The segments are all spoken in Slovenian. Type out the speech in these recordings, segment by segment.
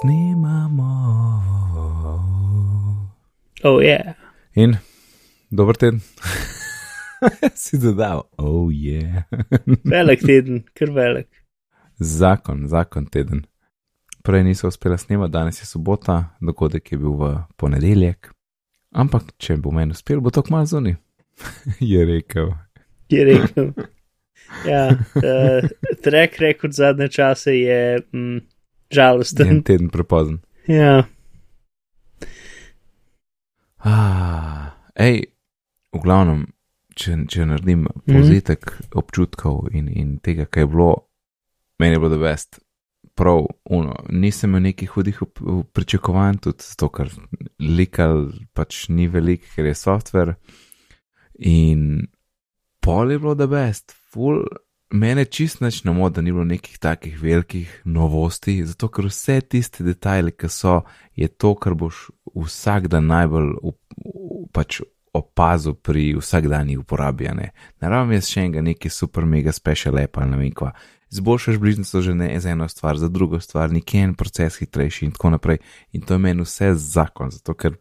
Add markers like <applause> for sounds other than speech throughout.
Snimamo. Oh, yeah. In dober teden. <laughs> si dodal, oh je. Yeah. Velik teden, kar velik. zakon, zakon teden. Prej niso uspela snemati, danes je sobota, dogodek je bil v ponedeljek. Ampak, če bo meni uspel, bo to kmalo zunaj. <laughs> je rekel. Je rekel. Ja, uh, trek rekord zadnje čase je mm, žalosten. En teden prepozen. Ja, Ah, ej, v glavnem, če, če naredim povzetek mm. občutkov in, in tega, kaj je bilo, meni je bilo da best. Prav, uno, nisem imel nekih hudih pričakovanj, tudi zato, ker likal pač ni velik, ker je software. In pol je bilo da best, full. Mene čist nič ne moti, da ni bilo nekih takih velikih novosti, zato ker vse tiste detajle, ki so, je to, kar boš vsak dan najbolj pač opazil pri vsakdanji uporabi. Ne, ne rabim jaz še enega neki super mega special app ali ne vem kva. Zboljšaš bližnjico že ne za eno stvar, za drugo stvar, nekje en proces hitrejši in tako naprej. In to je meni vse zakon, zato ker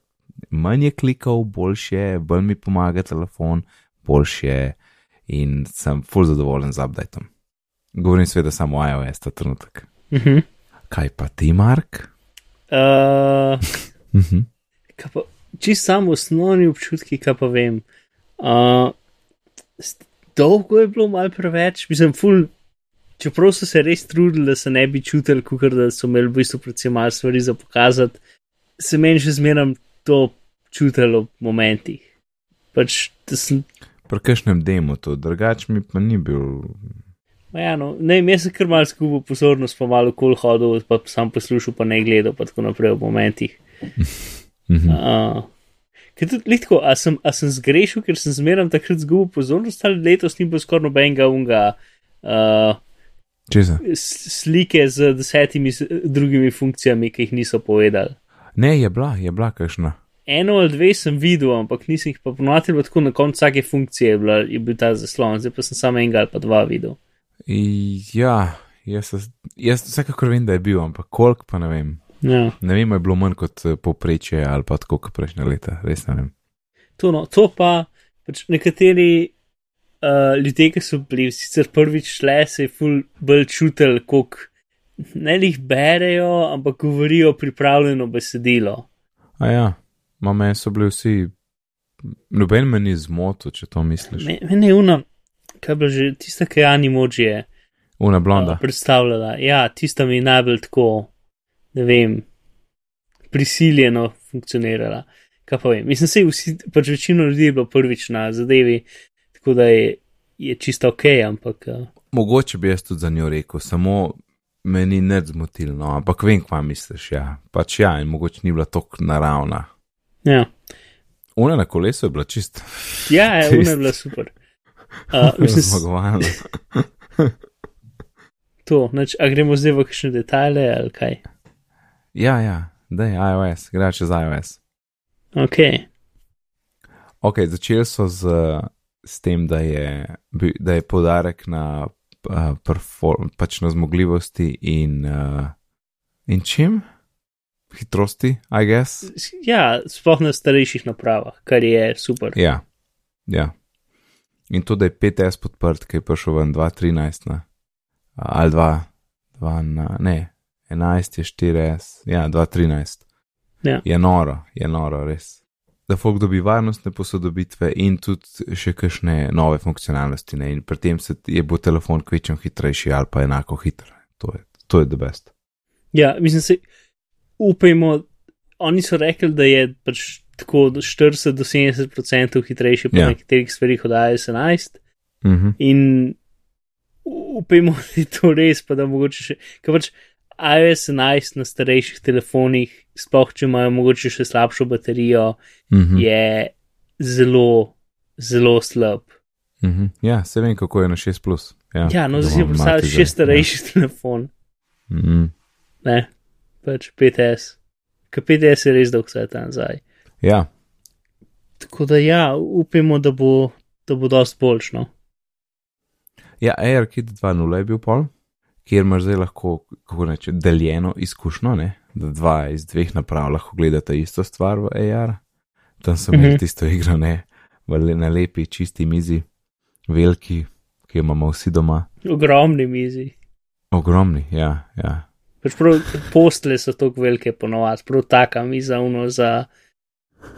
manj je klikov, boljše bolj mi pomaga telefon, boljše in sem full zadovoljen z updateom. Govorim seveda samo o iOS ta trenutek. uh -huh. Kaj pa ti, Mark? uh, <laughs> Mhm. kaj pa, čist samo osnovni občutki, kaj pa vem. Uh, dolgo je bilo malo preveč, mislim, ful. Čeprav so se res trudili, da se ne bi čutili, kot da so imeli v bistvu predvsem malo stvari za pokazati, se meni še zmeraj to čutilo v momentih. Pač, da sem Pri kakšnem demo to, drugač mi pa ni bil. Ma Ja, no, ne, jaz sem kar malo skupaj pozornost, pa malo kol hodil, pa sam poslušal, pa ne gledal, pa tako naprej v momentih. <laughs> Uh, ker tudi litko, a sem, a sem zgrešil, ker sem zmeraj takrat zgubil pozornost, ali letos ni bilo skoraj nobenega unga uh, Česa? slike z desetimi drugimi funkcijami, ki jih niso povedali. Ne, je bila, je bila kakšna. Eno ali dve sem videl, ampak nisem jih pa ponovil, tako na koncu vsake funkcije je, bila, je bil ta zaslon, zdaj pa sem samo enega ali pa dva videl. Ja, jaz, jaz vsekakor vem, da je bil, ampak koliko pa ne vem. Ja. Ne vem, je bilo manj kot eh, povprečje ali pa tako kot prejšnja leta, res ne vem. To, no, to pa pač nekateri uh, ljudje, ki so bili sicer prvič šle, se je ful bolj čutili, kot ne jih berejo, ampak govorijo pripravljeno besedilo. A ja, ma meni so bili vsi, noben me ni zmotil, če to misliš. Me- Mene je una, kaj bi že tista, ki je animoji je Una uh, blonda. predstavljala. Ja, tista mi je najbolj tako, ne vem, prisiljeno funkcionirala. Kaj pa vem, mislim, se vsi, pač večino ljudi je bilo prvič na zadevi, tako da je, je čisto ok, ampak. Uh, Mogoče bi jaz tudi za njo rekel, samo meni ne zmotil, no, ampak vem, kva misliš, ja. Pač ja, in mogoče ni bila tako naravna. Ja. Una na kolesu je bila čist. Ja, ja, ona je bila super. <laughs> Uh, mislim, Zmagovalna. <laughs> to, nač, a gremo zdaj v kakšne detajle ali kaj. Ja, ja, da je iOS, gre čez iOS. Ok, Ok, začeli so z, s tem, da je, da je podarek na, uh, perform, pač na zmogljivosti in, uh, in čim? Hitrosti, I guess. Ja, sploh na starejših napravah, kar je super. Ja, ja. In to, da je 5S podprt, ki je prišel ven 2.13, ne? ali 2, 2 na, ne, 11 je 4S, ja, 2.13. Ja. Je noro, je noro, res. Da folk dobi varnostne posodobitve in tudi še kakšne nove funkcionalnosti, ne? in pri tem se je bo telefon kvečem hitrejši ali pa enako hiter. To je, to je the best. Ja, mislim, se upajmo, oni so rekli, da je pač tako do 40 do 70 odstotkov hitrejši po Ja. ja. nekaterih stvarih od iOS 11 Mhm. in upajmo, <laughs> da je to res, pa da mogoče še, ker pač iOS 11 na starejših telefonih, sploh če imajo mogoče še slabšo baterijo, Mhm. je zelo, zelo slab. Mhm. Ja, se vem, kako je na 6. Plus. Ja, Ja, no, da zdaj si mati še zdaj, starejši <laughs> telefon, Ja. Mhm. ne, pač 5S. Ker 5S je res dolg svet nazaj. ja, Tako da ja, upajmo, da bo, da bo dosti boljš. No. Ja, AirKit 2.0 je bil pol, kjer imaš zdaj lahko, kako reče, deljeno izkušnjo, ne? da dva iz dveh naprav lahko gledata isto stvar v AR. Tam sem imel Mhm. tisto igro, ne, na lepi, čisti mizi, veliki, ki jo imamo vsi doma. Ogromni mizi. Ogromni, ja, ja. Pač postle so tako velike ponovadi, prav taka miza uno za,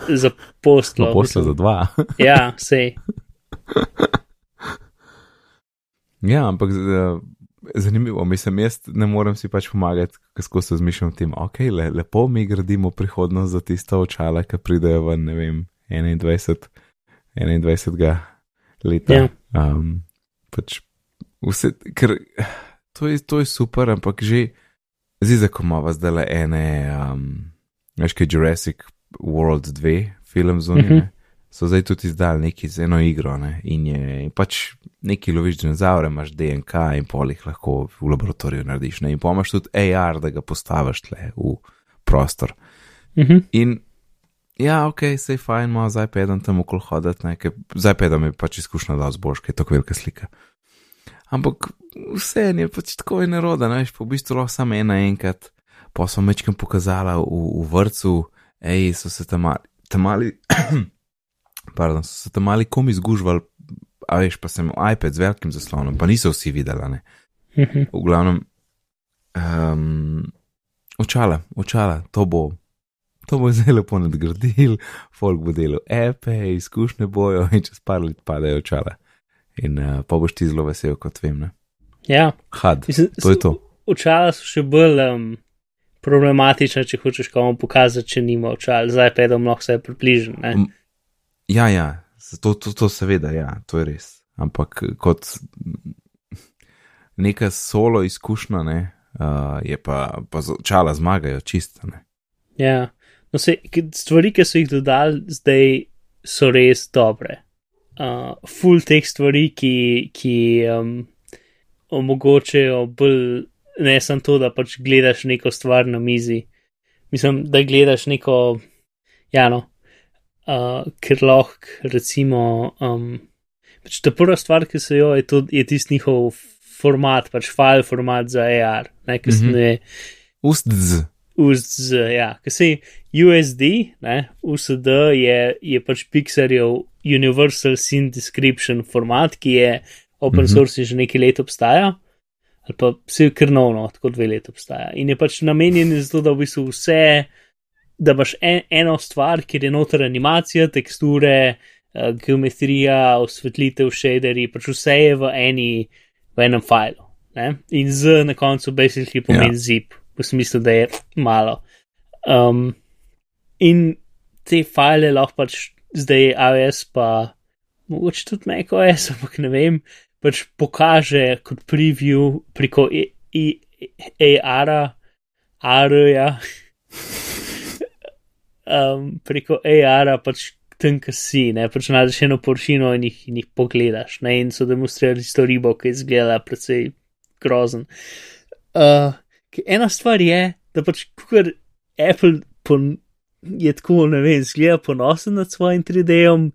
za postlo. No, posle za dva. <laughs> Ja, sej. ja, ampak z- zanimivo, mislim, jaz ne morem si pač pomagati, ko skozi razmišljam o tem, ok, le, lepo mi gradimo prihodnost za tista očala, ki pridejo v, ne vem, 21, 21. leta. Ja. Um, pač vse, ker to je, to je super, ampak že zdaj, ko imamo zdaj le ene, um, veš, kaj Jurassic World 2 film zunaj, mm -hmm. so zdaj tudi izdali neki z eno igro, ne, in je in pač neki loviš dinozaure, imaš DNK in pol jih lahko v laboratoriju narediš, ne, in pa imaš tudi AR, da ga postaviš tle v prostor. Mhm. In ja, ok, se je fajn, malo z iPadom tam okoli hoditi, ne, ker z iPadom je pač izkušnja da zboljš, ker je tako velika slika. Ampak vse je pač tako je neroda, ne, veš, pa v bistvu lahko samo ena enkrat, pa so mečkem pokazala v, v vrtu, ej, so se tam mali, tam mali, <clears throat> pardon, so se tam mali komi zgužvali, a veš, pa sem iPad z velikim zaslonom, pa niso vsi videli, ne. Mhm. V glavnem, um, očala, očala, to bo, to bo <laughs> zelo lepo nadgradil, folk bo delal epe, izkušnje bojo in čez par let padejo očala. In uh, pa boš ti zelo vesel, kot vem, ne. Ja, Had, mislim, to je to. Očala so še bolj um, problematična, če hočeš komu pokazati, če nima očal. Zdaj pa je dom lahko vse približen. ne. M- Ja, ja, to, to, to seveda, ja, to je res. Ampak kot neka solo izkušnja, ne, uh, je pa, pa očala zmagajo čisto, ne. Ja, no, se, stvari, ki so jih dodali, zdaj so res dobre. Uh, full teh stvari, ki, ki um, omogočajo bolj, ne samo to, da pač gledaš neko stvar na mizi. Mislim, da gledaš neko, ja, no, uh, ker lahko, recimo, um, pač ta prva stvar, ki so jo, je, to, je tisti njihov format, pač file format za AR, ne, ki se Mhm. ne. Ustz, USD, ja, ki se USD, ne, USD je, je pač Pixarjev Universal Scene Description format, ki je open Mhm. source in že nekaj let obstaja, ali pa vse krnovno, tako dve leti obstaja. In je pač namenjen za to, da v bistvu vse, da imaš en, eno stvar, kjer je noter animacija, teksture, uh, geometrija, osvetlitev, shaderji, pač vse je v, eni, v enem filu. Ne? In z na koncu basically pomeni Ja. zip, v smislu, da je malo. Um, in te file lahko pač zdaj iOS, pa mogoče tudi macOS, <laughs> ampak ne vem, pač pokaže kot preview preko E, AR-a, AR-ja, <laughs> um, preko AR-a pač tam, ki si, ne, pač najdeš eno površino in jih, in jih pogledaš, ne, in so demonstrirali isto ribo, ki je izgledala precej grozen. Uh, ena stvar je, da pač kar Apple pon, je tako, ne vem, zgleda ponosen nad svojim 3D-om,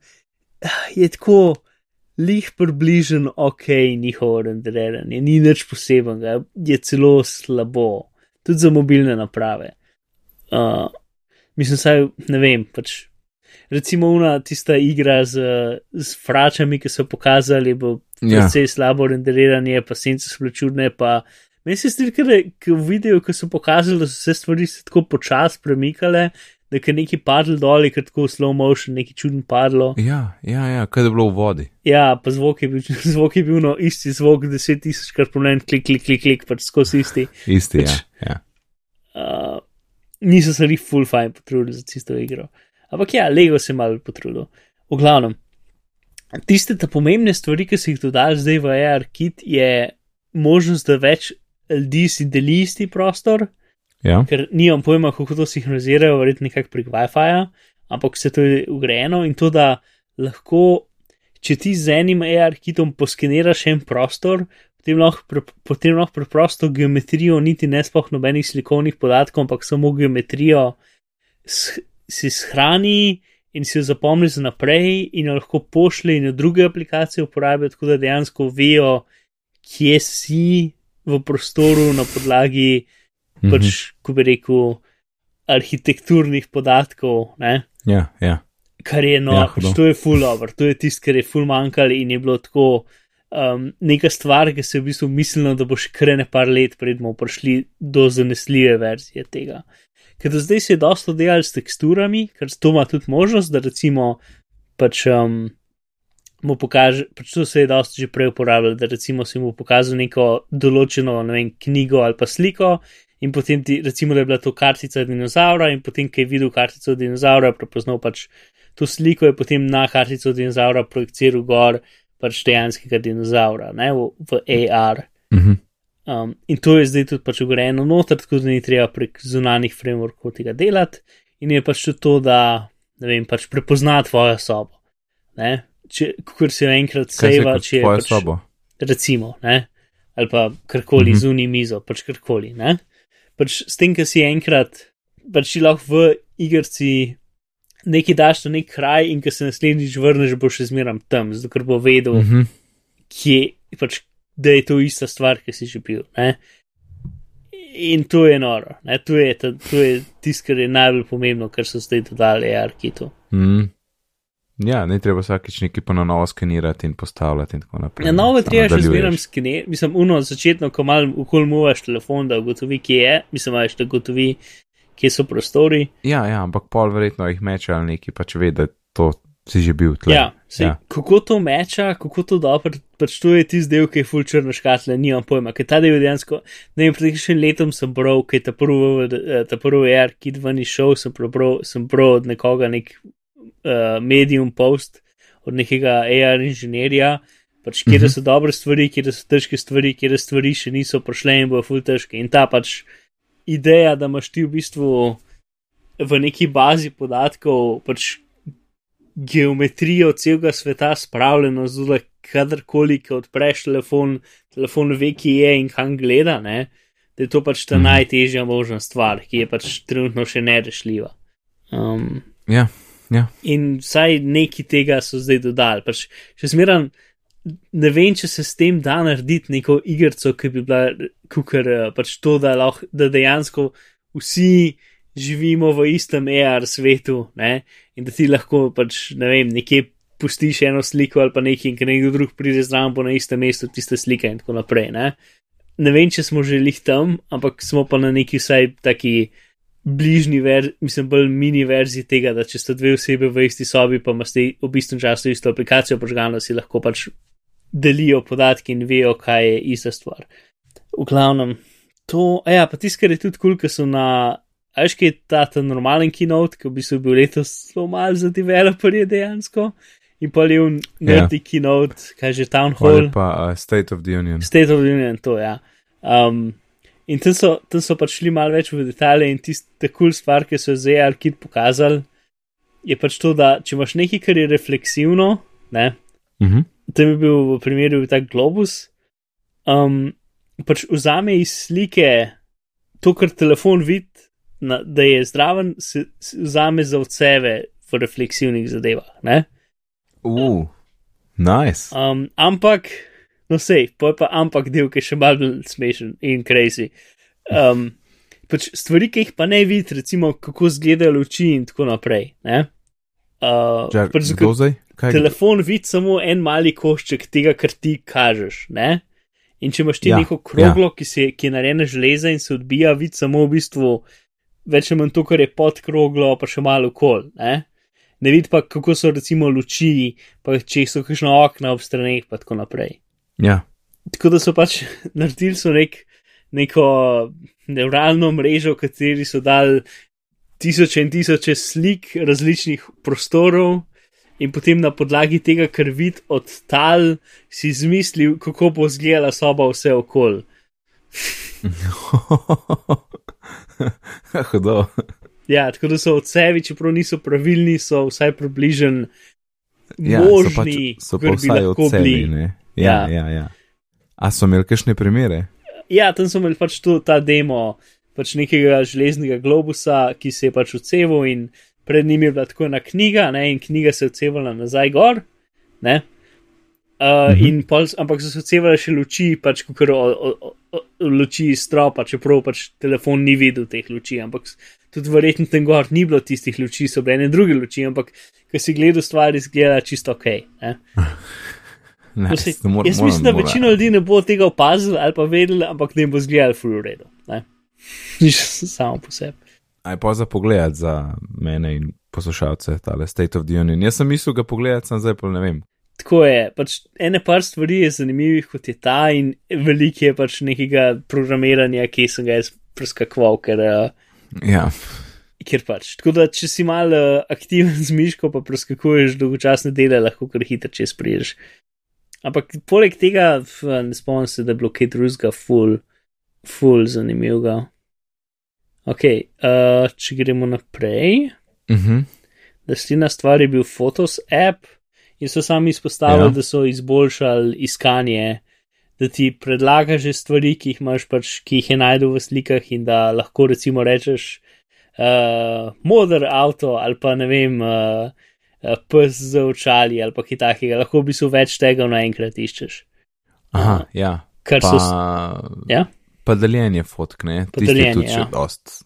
je tako lih približen ok njihovo renderiranje, ni nič posebenega, je celo slabo, tudi za mobilne naprave. Uh, mislim, saj ne vem, pač. Recimo, una tista igra z, z fračami, ki so pokazali, bo Ja. precej slabo renderiranje, pa sence so bile čudne. Pa meni se zdi, da v videu, ki so pokazali, da so se stvari se tako počasi premikale, da je nekaj padlo dol, ker tako slow motion, nekaj čudno padlo. Ja, ja, ja, kaj je bilo v vodi. Ja, pa zvok je bil, <laughs> zvok je bil no, isti zvok, 10 tisoč krat pomen, klik, klik, klik, klik, pač skozi isti. Isti, ja. Pač- ja. Uh, niso se jih full fine potrudili za tisto igro. Ampak ja, Lego se je malo potrudil. V glavnem, tiste ta pomembne stvari, ki si jih dodali zdaj v AR kit, je možnost, da več ljudi si deli isti prostor, ja. ker nimam pojma, kako to sinhronizirajo, verjetno nekako prek WiFi-ja, ampak vse to je ugrajeno in to, da lahko, če ti z enim AR kitom poskeniraš en prostor, potem lahko, pre, potem lahko preprosto geometrijo, niti ne sploh nobenih slikovnih podatkov, ampak samo geometrijo si shrani in si jo zapomni za naprej in jo lahko pošlje in jo druge aplikacije uporabijo, tako da dejansko vejo, kje si v prostoru na podlagi, mm -hmm. pač, ko bi rekel, arhitekturnih podatkov. Ne? Ja, ja. Kar je no, Ja, pač to je full over, to je tisto, kar je full manjkalo in je bilo tako. Um, neka stvar, ki se je v bistvu mislila, da bo še kar ne par let, pred bomo prišli do zanesljive verzije tega. Ker do zdaj se je dosto delal s teksturami, ker to ima tudi možnost, da recimo pač um, mu pokaže, pač to se je dosto že prej uporabljalo, da recimo si mu pokazal neko določeno, ne vem, knjigo ali pa sliko in potem ti, recimo, da je bila to kartica dinozaura in potem, ki je videl kartico dinozaura, prepoznal pač to sliko, je potem na kartico dinozaura projiciral gor pač dejanskega dinozaura, ne, v, v AR. Mhm. Um, in to je zdaj tudi pač ugrajeno noter, tako da ni treba prek zunanih frameworkov tega delati. In je pač tudi to, da ne vem, pač prepozna tvojo sobo. Ne? Če, kot si enkrat seva, če je pač, sobo? recimo, ne? ali pa karkoli Mhm. mm -hmm. zunaj mizo, pač karkoli. Ne? Pač s tem, ki si enkrat, pač si lahko v igrci nekaj daš na nek kraj in ko se naslednjič vrneš, bo še zmeram tam, zato ker bo vedel, mm -hmm. Mhm. kje, pač, da je to ista stvar, ki si že bil. Ne? In to je noro, ne? to je, ta- to je tisto, kar je najbolj pomembno, kar so zdaj dodali AR-kitu. Mhm. Ja, ne treba vsakič nekaj pa na novo skenirati in postavljati in tako naprej. Na novo Samo treba še zmeraj skenerati, mislim, uno začetno, ko mal okol muvaš telefon, da ugotovi, kje je, mislim, veš, da ugotovi, kje so prostori. Ja, ja, ampak pol verjetno jih meče ali neki pač ve, da to si že bil tle. Ja, sej, ja. kako to meča, kako to dobro, pač to je tisti del, ki je full črna škatla, nimam pojma, ker ta del dejansko, ne vem, pred kakšnim letom sem bral, ker je ta prvi, eh, ta prvi AR, ki ven izšel, sem prebral, sem bral od nekoga nek uh, medium post, od nekega AR inženirja, pač kje Mhm. so dobre stvari, kje so težke stvari, kje stvari še niso prišle in bojo full težke. In ta pač ideja, da imaš ti v bistvu v neki bazi podatkov pač geometrijo celega sveta spravljeno zelo, kadarkoli, ko odpreš telefon, telefon ve, ki je in kam gleda, ne? da je to pač ta Mhm. najtežja možna stvar, ki je pač trenutno še nerešljiva. Um, Ja, ja. in vsaj neki tega so zdaj dodali. Pač še zmeraj ne vem, če se s tem da narediti neko igrico, ki bi bila kukar pač to, da, lahko, da dejansko vsi živimo v istem AR svetu ne? in da ti lahko pač ne vem, nekje pustiš eno sliko ali pa nekaj in ker nekdo drug pride zraven po na istem mestu tiste slike in tako naprej. Ne, ne vem, če smo že lih tam, ampak smo pa na neki vsaj taki bližnji, ver, mislim, bolj mini verziji tega, da če sta dve osebe v isti sobi, pa imate v bistvu času isto aplikacijo požgano, si lahko pač delijo podatke in vejo, kaj je ista stvar. V glavnem, to, a ja, pa tisto, kar je tudi kul, cool, ker so na, veš, kaj je ta, ta normalen keynote, ki v bistvu bil letos zelo mal za developerje dejansko. In pa je v nerdi yeah. keynote, kaj že town hall. pa uh, State of the Union. State of the Union, to ja. Um, in tam so, tam so pač šli malo več v detalje in tiste kul cool stvar, ki so zdaj Arkid pokazali, je pač to, da če imaš nekaj, kar je refleksivno, ne, Mhm. tam je bil v primeru tak globus, um, pač vzame iz slike to, kar telefon vidi, na, da je zdraven, se, se vzame za odseve v refleksivnih zadevah. Ne? Uh, nice. Um, ampak, no sej, pa je pa ampak del, ki je še malo bolj smešen in crazy. Um, pač stvari, ki jih pa ne vidiš, recimo kako izgledajo luči in tako naprej. Ne? Uh, Čak, pač zdaj? Kaj? telefon vidi samo en mali košček tega, kar ti kažeš. Ne? In če imaš ti Ja, neko kroglo, ja. ki, se, ki je narejeno železa in se odbija, vidi samo v bistvu več ali manj to, kar je pod kroglo, pa še malo kol. Ne, ne vidi pa, kako so recimo luči, pa če so kakšno okna ob straneh, pa tako naprej. Ja. Tako da so pač <laughs> naredili so nek, neko neuralno mrežo, v kateri so dali tisoče in tisoče slik različnih prostorov. In potem na podlagi tega, kar vidi od tal, si izmislil, kako bo izgledala soba vse okoli. <laughs> Hudo. Ja, tako da so odsevi, čeprav niso pravilni, so vsaj približen Ja, so pač, možni, so pa kakor bi vsaj lahko odsevi, bili. Ja, Ja. ja, ja. A so imeli kakšne primere? Ja, tam so imeli pač to, ta demo, pač nekega železnega globusa, ki se je pač odseval in pred njim je bila tako ena knjiga, ne, in knjiga se je odsevala nazaj gor, ne. Uh, mhm. pol, ampak so se odsevale še luči, pač kot luči iz stropa, čeprav pač telefon ni videl teh luči. Ampak tudi verjetno tam gor ni bilo tistih luči, so bile ene druge luči, ampak ko si gledal stvari, izgleda čisto ok. Ne, <laughs> se, mor, jaz mislim, da večina ljudi ne bo tega opazila ali pa vedela, ampak ne bo zgledal full redo. Nič samo po sebi. Aj pa za pogled za mene in poslušalce, tale State of the Union. Jaz sem mislil ga pogledati, sem zdaj pa ne vem. Tako je, pač ene par stvari je zanimivih kot je ta in veliko je pač nekega programiranja, ki sem ga jaz preskakval, ker. Uh, ja kjer pač. Tako da, če si malo uh, aktiven z miško, pa preskakuješ dolgočasne dele, lahko kar hitro čez priješ. Ampak poleg tega, ne spomnim se, da je bilo kaj drugega, full, full zanimivega. Ok, uh, če gremo naprej. Uh. -huh. Naslednja stvar je bil Photos app in so sami izpostavili, ja. da so izboljšali iskanje, da ti predlaga že stvari, ki jih imaš pač, ki jih je najdel v slikah in da lahko recimo rečeš, uh, moder avto ali pa ne vem, uh, pes za očali ali pa kaj takega, lahko bi se več tega naenkrat iščeš. Aha, ja. Kar pa, so. Ja? Pa deljenje fotk, ne? Deljenje tudi ja. dost.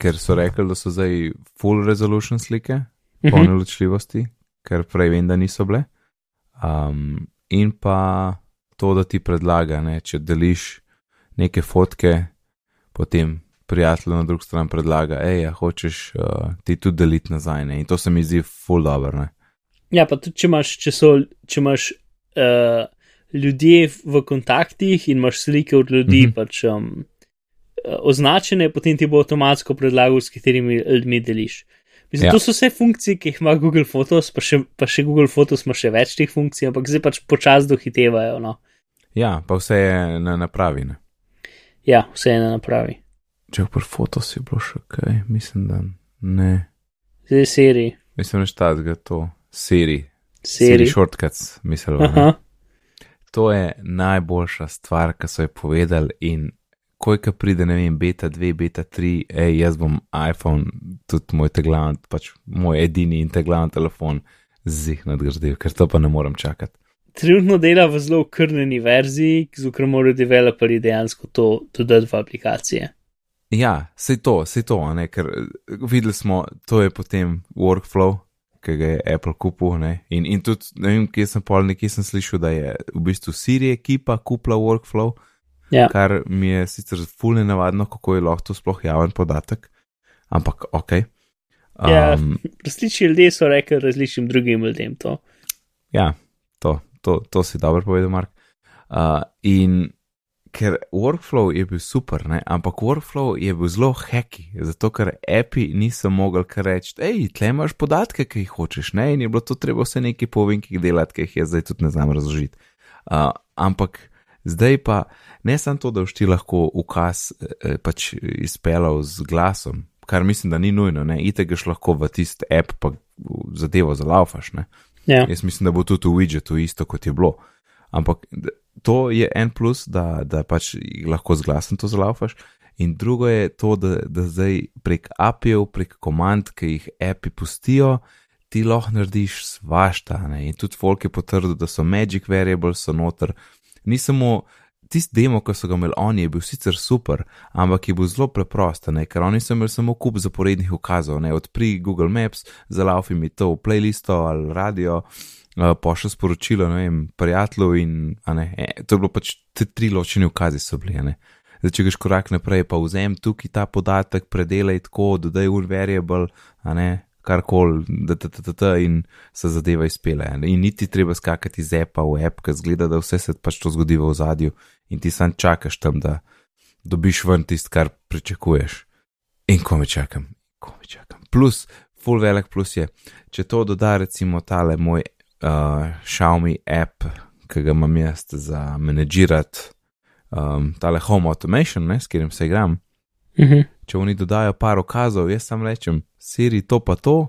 Ker so rekli, da so zdaj full resolution slike, uh -huh. polne ločljivosti, ker prej vem, da niso bile. Um, in pa to, da ti predlaga, ne, če deliš neke fotke, potem prijatelj na drugi strani predlaga, hej, ja, hočeš uh, ti tudi deliti nazaj. Ne? In to se mi zdi full dobro. Ja, pa tudi če imaš, če so, če imaš uh, ljudje v kontaktih in imaš slike od ljudi, mm -hmm. pač um, označene, potem ti bo avtomatsko predlagal, s katerimi ljudmi deliš. Mislim, ja. To so vse funkcije, ki jih ima Google Photos, pa še, pa še Google Photos ima še več teh funkcij, ampak zdaj pač počasi dohitevajo. No. Ja, pa vse je na napravi. Ne? Ja, vse je na napravi. Če pa foto si bilo še kaj, mislim, da ne. Zdaj seri. Mislim, da je štazga to. Seri. Seri. Shortcuts, mislim. To je najboljša stvar, kar so ji povedali in ko je pride, ne vem, beta 2, beta 3, ej, jaz bom iPhone, tudi moj teglavan, pač moj edini in teglavan telefon zih nadgradil, ker to pa ne morem čakati. Trenutno dela v zelo krneni verziji, z katero morajo developerji dejansko to dodati v aplikacije. Ja, se to, se to, ne, ker videli smo, to je potem workflow, ki ga je Apple kupil. Ne, in, in tudi, ne vem, kje sem pol, nekje sem slišal, da je v bistvu Siri ekipa kupila workflow, ja. kar mi je sicer fulne navadno, kako je lahko to sploh javen podatek, ampak ok. Um, ja, različni ljudje so rekli različnim drugim ljudem to. Ja, to, to, to si dobro povedal, Mark. Uh, in ker workflow je bil super, ne? ampak workflow je bil zelo heki, zato ker api niso mogli kar reči, hej, tle imaš podatke, ki jih hočeš, ne? in je bilo to treba vse neki povinki delati, ki jih jaz zdaj tudi ne znam razložiti. Uh, ampak zdaj pa ne samo to, da všti lahko ukaz eh, pač izpelal z glasom, kar mislim, da ni nujno, ne, itegeš lahko v tisti app, pa zadevo zalaufaš, ne. Ja. Jaz mislim, da bo tudi v widgetu isto, kot je bilo. Ampak to je en plus, da, da pač lahko z glasom to zlaufaš. In drugo je to, da, da zdaj prek API-jev, prek komand, ki jih API pustijo, ti lahko narediš svašta. Ne? In tudi folk je potrdil, da so magic variables so noter. Ni samo tisti demo, ki so ga imeli oni, je bil sicer super, ampak je bil zelo preprost, ne? ker oni so imeli samo kup zaporednih ukazov, ne odpri Google Maps, zalaufi mi to v playlisto ali radio uh, pošlje sporočilo, ne vem, prijatelju in, ne, e, to je bilo pač te tri ločene ukazi so bili, ne. Zdaj, če greš korak naprej, pa vzem tukaj ta podatek, predelaj tako, dodaj un variable, a ne, karkoli, da ta ta ta ta in se zadeva izpele. In niti treba skakati iz appa v app, ker zgleda, da vse se pač to zgodi v zadju in ti sam čakaš tam, da dobiš ven tist, kar pričakuješ. In ko me čakam, ko me čakam. Plus, full velik plus je, če to doda recimo tale moj uh, Xiaomi app, ki ga imam jaz za menedžirati, um, tale home automation, ne, s katerim se igram. Uh mhm. -huh. Če oni dodajo par okazov, jaz sam rečem, Siri to pa to.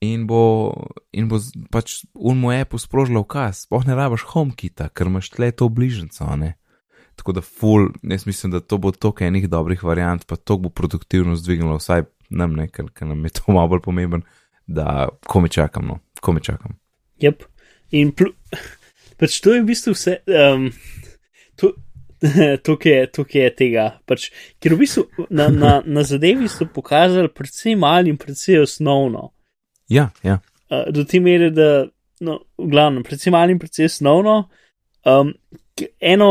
In bo, in bo pač moj app sprožil ukaz, spoh ne rabaš HomeKita, ker imaš tle to bližnjico, ne. Tako da, full, jaz mislim, da to bo toliko enih dobrih variant, pa to bo produktivno zdvignilo, vsaj nam ne, ker, ker nam je to <laughs> malo bolj pomemben, da ko me čakam, no, ko me čakam. Yep. In pl <laughs> pač to je v bistvu vse. Um, to, <laughs> Tukaj je, tukaj je tega. Pač, ker v bistvu na, na, na zadevi so pokazali predvsem malo in predvsem osnovno. Ja, ja. Uh, do te mere, da, no, v glavnem, predvsem malo in predvsem osnovno. Um, eno,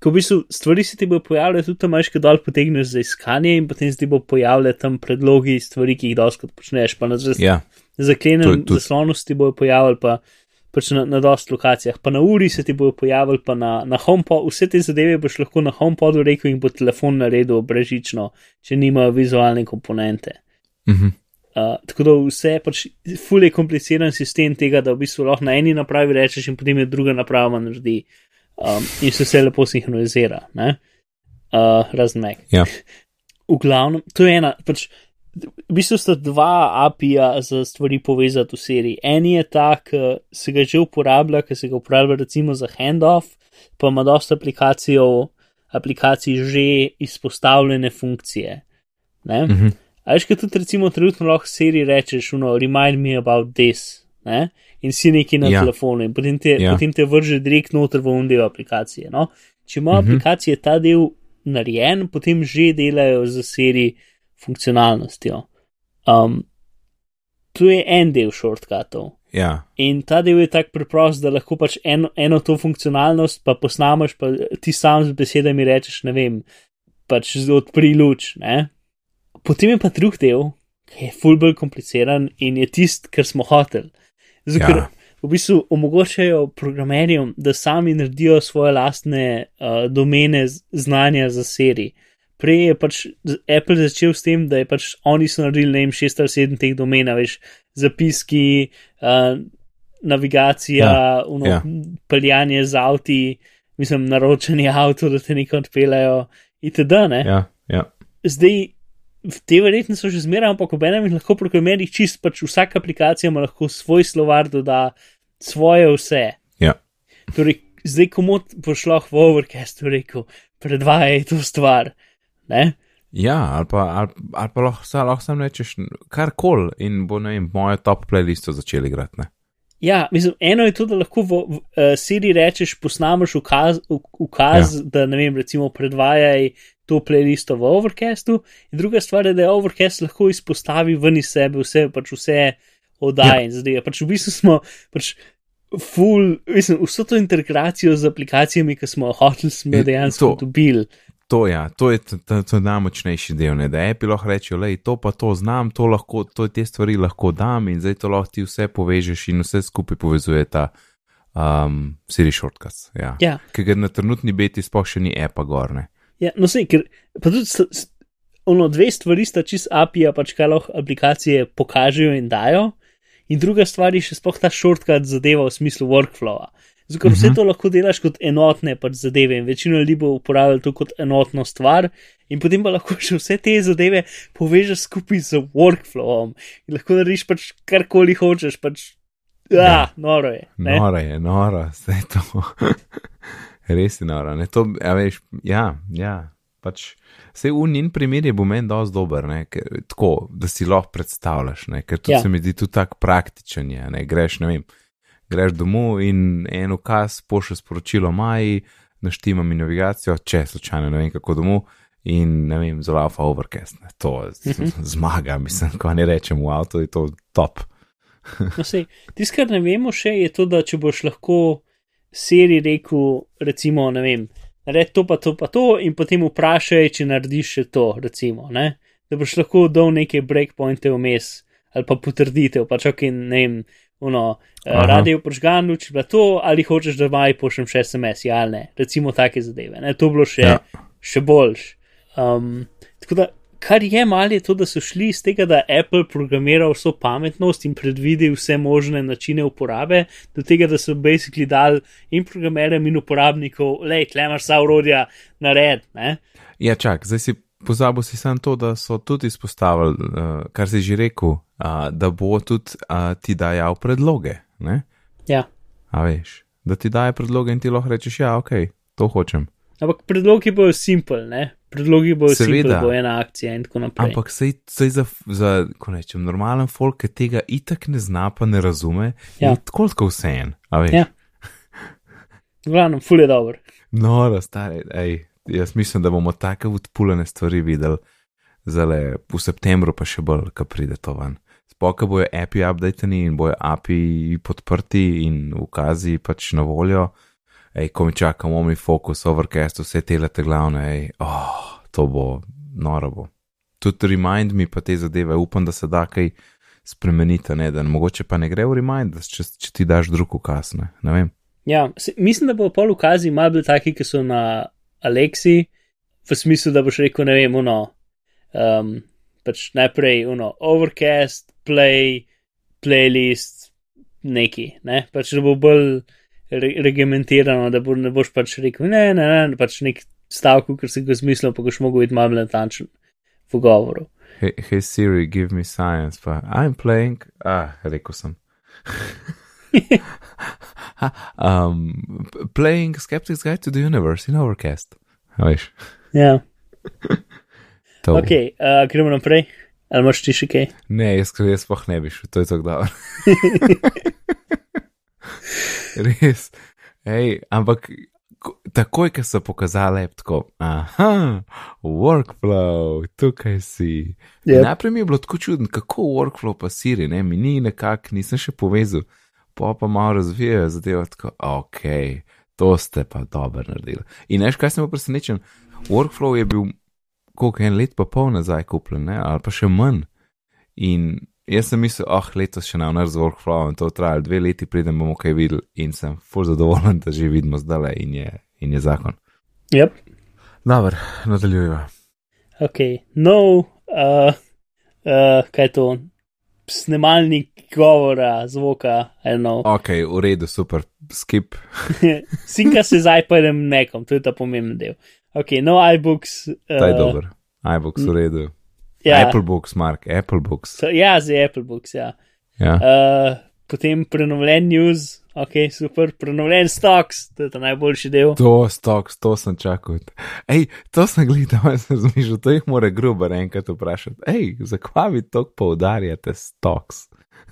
ko v bistvu stvari se ti bodo pojavljale, tudi tam kaj dol potegneš za iskanje in potem se ti bo pojavljale tam predlogi stvari, ki jih doskrat počneš, pa na ja. zaklenem zaslonosti bojo pojavljali pa pač na, na dost lokacijah, pa na uri se ti bojo pojavili, pa na, na HomePod, vse te zadeve boš lahko na HomePodu rekel in bo telefon naredil brežično, če nima vizualne komponente. Uh -huh. uh, tako da vse pač ful je kompliciran sistem tega, da v bistvu lahko na eni napravi rečeš in potem je druga naprava naredi um, in se vse lepo sinhronizira, uh, razen meg. Ja. V glavnem, to je ena, pač v bistvu sta dva API-ja za stvari povezati v seriji. En je ta, ki se ga že uporablja, ki se ga uporablja recimo za handoff, pa ima dosta aplikacij že izpostavljene funkcije. Ne? Uh -huh. A veš, kaj tudi recimo trenutno lahko seriji rečeš, no, remind me about this. Ne? In si neki na ja. telefonu, in potem te, ja. potem te vrže direkt noter v un del aplikacije. No? Če ima uh -huh. aplikacije ta del narejen, potem že delajo za seriji funkcionalnostjo. Um, tu je en del shortcutov. Ja. In ta del je tako preprost, da lahko pač eno, eno to funkcionalnost pa posnameš, pa ti sam z besedami rečeš, ne vem, pač odpri luč. Ne? Potem je pa drug del, ki je fulbol kompliciran in je tist, kar smo hoteli. Zato, ja. v bistvu omogočajo programerjem, da sami naredijo svoje lastne uh, domene znanja za serije prej je pač Apple začel s tem, da je pač oni so naredili, ne vem, šest ali sedem teh domen, veš, zapiski, uh, navigacija, ja, uno, ja. peljanje z avti, mislim, naročanje avto, da te nekaj odpeljajo, itd. Ja, ja. Zdaj, te verjetno so že zmeraj, ampak ob enem lahko programerjih čist pač vsaka aplikacija ima lahko svoj slovar, doda svoje vse. Ja. Torej, zdaj, komu bo šlo v overcastu, rekel, predvajaj to stvar. Ne? Ja, ali pa, ali, ali pa lahko, lahko sam rečeš karkoli in bo ne vem, mojo top playlisto začeli igrati. Ja, mislim, eno je to, da lahko v, v uh, Siri rečeš, posnameš ukaz, ukaz ja. da ne vem, recimo predvajaj to playlisto v Overcastu, in druga stvar je, da je Overcast lahko izpostavi ven iz sebe vse, pač vse oddaje ja. in zdaj. Pač v bistvu smo pač full, mislim, vso to integracijo z aplikacijami, ki smo hoteli, smo dejansko dobili. To, ja, to je to najmočnejši del, ne? da Apple lahko reče, da to pa to znam, to lahko, to te stvari lahko dam in zdaj to lahko ti vse povežeš in vse skupaj povezuje ta um, Siri Shortcuts. Ja. Ja. Ker ga na trenutni beti sploh še ni Apple gorne. Ja, no, sej, ker pa tudi ono dve stvari sta čist API, pač kaj lahko aplikacije pokažejo in dajo, in druga stvar je še sploh ta shortcut zadeva v smislu workflowa. Zato, vse mhm. to lahko delaš kot enotne pač zadeve in večino ljudi bo uporabljalo to kot enotno stvar, in potem pa lahko <laughs> še vse te zadeve povežeš skupaj z workflowom in lahko narediš pač karkoli hočeš. Pač, ja, ja, noro je. Ne? Noro je, noro, <laughs> vse to. Res je noro. To, ja, veš, ja, ja. Pač, vse v njim primer je bo meni dosti dober, ne, ker, tako, da si lahko predstavljaš, ne, ker to ja. se mi zdi tudi tako praktičen. Je, ne, greš, ne vem greš domov in en ukaz pošlje sporočilo Maji, naštima mi navigacijo, če slučajno ne vem kako domov. In ne vem, fa overcast, ne. to je mhm. zmaga, mislim, ko ne rečem v avtu, je to top. <laughs> no, Tisto, kar ne vemo še, je to, da če boš lahko seri rekel, recimo, ne vem, naredi to, pa to, pa to, in potem vprašaj, če narediš še to, recimo, ne? da boš lahko dal neke breakpointe vmes ali pa potrditev, pač ok, ne vem, uno, eh, radio požgan, luč bila to, ali hočeš, da maj pošljem še SMS, ja ali ne, recimo take zadeve. Ne? To je bilo še, ja. še boljš. Um, tako da, kar je malo, je to, da so šli iz tega, da Apple programira vso pametnost in predvidi vse možne načine uporabe, do tega, da so basically dal in programerjem in uporabnikov, le, tle imaš vsa urodja nared. Ne? Ja, čak, zdaj si pozabil si samo to, da so tudi izpostavili, uh, kar si že rekel, uh, da bo tudi uh, ti dajal predloge. Ne? Ja. A veš, da ti daje predloge in ti lahko rečeš, ja, ok, to hočem. Ampak predlogi bojo simpel, ne? Predlogi bojo simpel, bo ena akcija in tako naprej. Ampak sej, sej za, za, ko rečem, normalen folk, ki tega itak ne zna, pa ne razume, ja. je tako kot vse en. Ja. Glavno, ful je dobro. Noro, stari, ej, jaz mislim, da bomo take odpuljene stvari videli zale v septembru, pa še bolj, ko pride to ven. Spoka bojo API updateni in bojo API podprti in ukazi pač na voljo. Ej, ko mi čakamo, mi fokus, overcast, vse te lete glavne, ej, oh, to bo noro bo. Tudi remind mi pa te zadeve, upam, da se da kaj spremeniti, ne, da mogoče pa ne gre v remind, če, če ti daš drug ukaz, ne, ne vem. Ja, se, mislim, da bo pol ukazi malo bolj taki, ki so na Alexi, v smislu, da boš rekel, ne vem, uno, um, pač najprej uno, overcast, play, playlist, neki, ne, pač da bo bolj re regimentirano, da bo, ne boš pač rekel, ne, ne, ne, pač nek stavek, ker si ga zmislil, pa boš mogel biti malo natančen v govoru. Hey, hey Siri, give me science, pa I'm playing, ah, rekel sem. <laughs> <laughs> um, playing Skeptic's Guide to the Universe in Overcast. A Veš, Ja, <laughs> to. ok, uh, gremo naprej. Ali imaš ti še kaj? Ne, jaz, jaz sploh ne bi šel, to je tako dobro. <laughs> Res. Ej, ampak ko- takoj, ko so pokazali, je tako, aha, workflow, tukaj si. Yep. Najprej mi je bilo tako čudno, kako workflow pa siri, ne, mi ni nekako, nisem še povezal, pa pa malo razvijajo zadevo, tako, ok, to ste pa dobro naredili. In veš, kaj sem bil presenečen, workflow je bil koliko en let pa pol nazaj kupljen, ne, ali pa še manj. In jaz sem mislil, ah, oh, letos še nam naredil z workflowom, to traja dve leti, preden bomo kaj videli in sem full zadovoljen, da že vidimo zdaj in je, in je zakon. Yep. Dobro, nadaljujemo. Ok, no, uh, uh, kaj je to? Snemalnik govora, zvoka, eno. Ok, v redu, super, skip. <laughs> Sinka se z iPadom nekom, to je ta pomemben del. Ok, no iBooks. Uh, Ta je dober. iBooks v redu. Ja, Apple Books, Mark, Apple Books. so, ja, za Apple Books, ja. Ja. Uh, potem prenovljen news, ok, super, prenovljen stocks, to je ta najboljši del. To stoks, to sem čakal. Ej, to sem gledal, <laughs> jaz sem razmišljal, to jih mora gruber enkrat vprašati. Ej, zakaj vi to poudarjate stoks?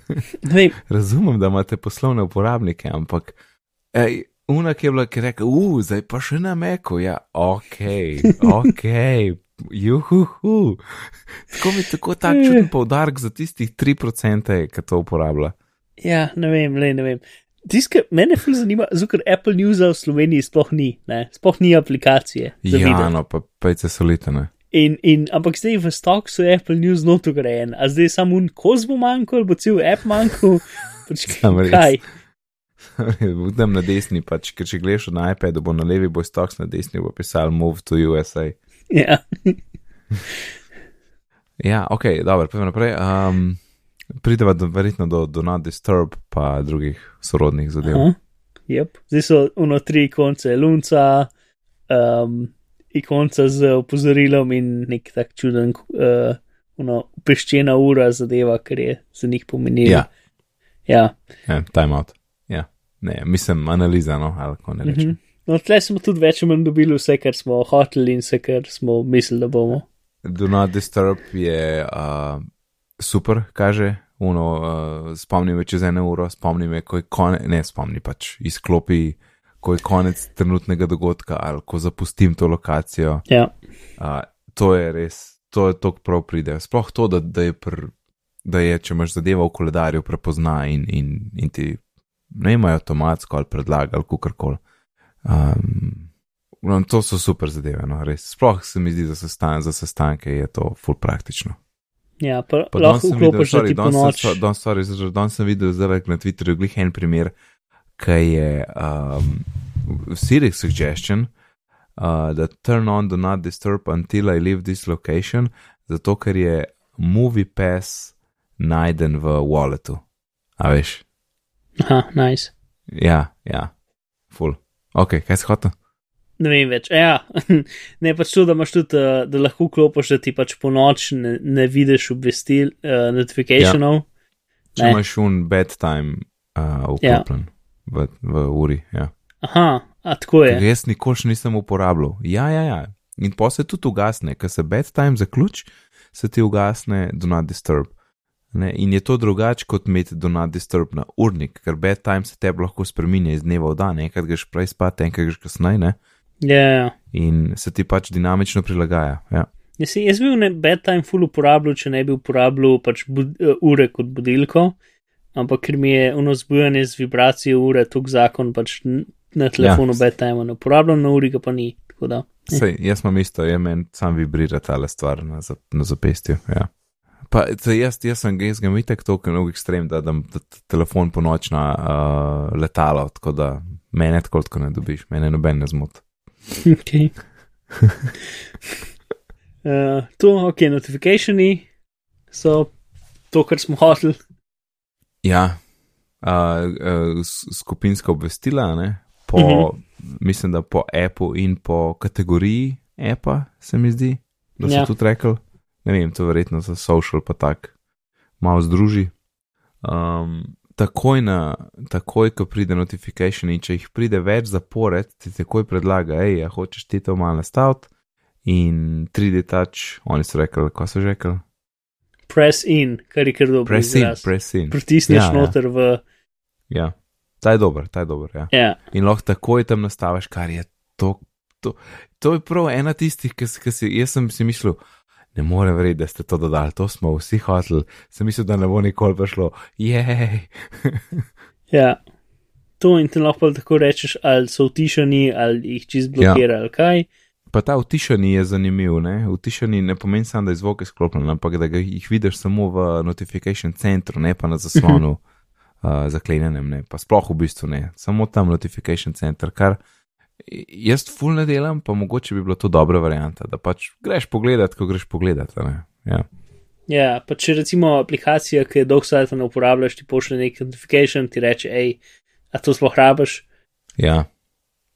<laughs> Razumem, da imate poslovne uporabnike, ampak ej, unak je bila, ki je rekel, uh, zdaj pa še na meku, ja, ok, <laughs> ok, juhu. Tako mi tako tak čuden poudarek za tistih 3%, ki to uporablja. ja, ne vem, le ne vem. Tiskaj, mene ful zanima, ker Apple Newsa v Sloveniji sploh ni, ne, sploh ni aplikacije. Ja, no, pa pejce solite, ne. In, in, ampak zdaj v stoksu je Apple News noto grejen, a zdaj samo un koz bo manjkal, bo cel app manjkal. <laughs> Pač, kaj? <laughs> Budem na desni, pač, ker če gledaš na iPadu, bo na levi boj stoks, na desni bo pisal Move to USA. Ja. <laughs> Ja, ok, dobro, pojdimo naprej. Um, prideva do, verjetno do, do Not Disturb, pa drugih sorodnih zadev. Aha. Yep. Zdaj so uno tri ikonce lunca, um, ikonca z opozorilom in nek tak čuden, uh, uno peščena ura zadeva, ker je za njih pomenila. Ja, ja. ja time out. Ja, ne, mislim, analiza, no, ali kako ne rečem. Mhm. No, tle smo tudi več ali manj dobili vse, kar smo hoteli in vse, kar smo mislili, da bomo. Do Not Disturb je uh, super, kaže. Uno, uh, spomni me čez eno uro, spomni me, ko je konec, ne spomni pač, izklopi, ko je konec trenutnega dogodka ali ko zapustim to lokacijo. Ja. Uh, to je res, to je to, prav pride. Sploh to, da, da, je pr, da je, če imaš zadeva v koledarju, prepozna in, in, in ti ne imajo avtomatsko ali predlaga ali kakorkoli. Um, no, to so super zadeve, no, res. Sploh se mi zdi, da sestan, za sestanke je to full praktično. Ja, pa, Pa lahko vklopiš, ti po danes sem- sorry, danes sem videl zdaj na Twitterju glih en primer, ki je um, Siri suggestion, uh, da turn on do not disturb until I leave this location, zato ker je movie pass najden v walletu. A veš? Aha, nice. Ja, ja, full. Ok, kaj si hotel? Ne vem več. Ja, <laughs> ne pač to, da imaš tudi, uh, da lahko vklopiš, da ti pač po noč ne, ne vidiš obvestil, uh, notifikationov. Če Ne. imaš un bedtime uh, vklopljen v, v uri. Ja. Aha, a tako Ker je. Jaz nikoli še nisem uporabljal. Ja, ja, ja. In pa se tudi ugasne, ker se bedtime zaključ, se ti ugasne do not disturb. Ne? In je to drugače kot imeti do not disturb na urnik, ker bedtime se tebi lahko spremenja iz dneva v dan, enkrat greš prej spat, enkrat greš kasneje, ne? Ja, ja. In se ti pač dinamično prilagaja. Ja. Jaz, jaz bi bil ne bedtime full uporabljal, če ne bi uporabljal pač bud, uh, ure kot budilko, ampak ker mi je ono zbujanje z vibracijo ure, tuk zakon pač na telefonu ja. bedtime ne uporabljam, na uri ga pa ni. Da. Sej, jaz imam isto, je meni sam vibrira ta stvar na, zap, na zapestju. Ja. Pa jaz, jaz sem jaz ga itek toliko mnogo ekstrem, da dam da t- telefon po noč na uh, letalo, tako da mene tako tako ne dobiš, mene noben ne zmot. Okay. uh, <laughs> to, ok, notifikationi so to, kar smo hoteli. Ja, uh, uh, skupinska obvestila, ne? po, uh -huh. mislim, da po appu in po kategoriji appa, se mi zdi, da so ja. tudi rekli. Ne vem, to verjetno za social pa tak, malo združi. Um, takoj, na, takoj, ko pride notifikation in če jih pride več zapored, ti takoj predlaga, hej, ja, hočeš ti to malo nastaviti. In 3D touch, oni so rekli, ko so že rekli, Press in, kar je kar dobro. press in, izraz. press in. Pritisneš Ja, ja, noter ja. v. Ja, ta je dober, ta je dober, ja. Ja, in lahko takoj tam nastaviš, kar je to. To, to je prav ena tistih, ki si, jaz sem si mislil, ne morem verjeti, da ste to dodali, to smo vsi hoteli, sem mislil, da ne bo nikoli prišlo, jej. <laughs> ja. To in ti lahko tako rečeš, ali so utišani, ali jih čist blokira, ja. ali kaj. Pa ta utišani je zanimiv, ne? Utišani ne pomeni samo, da je zvok izklopljen, ampak da jih vidiš samo v notification centru, ne pa na zaslonu <laughs> uh, zaklenjenem, ne? pa sploh v bistvu ne, samo tam notification center, kar jaz ful ne delam, pa mogoče bi bila to dobra varianta, da pač greš pogledat, ko greš pogledat. Ja. Ja, pa če recimo aplikacija, ki je dolg sajta ne uporabljaš, ti pošlje nek notification, ti reče, hej, a to sploh rabiš. Ja,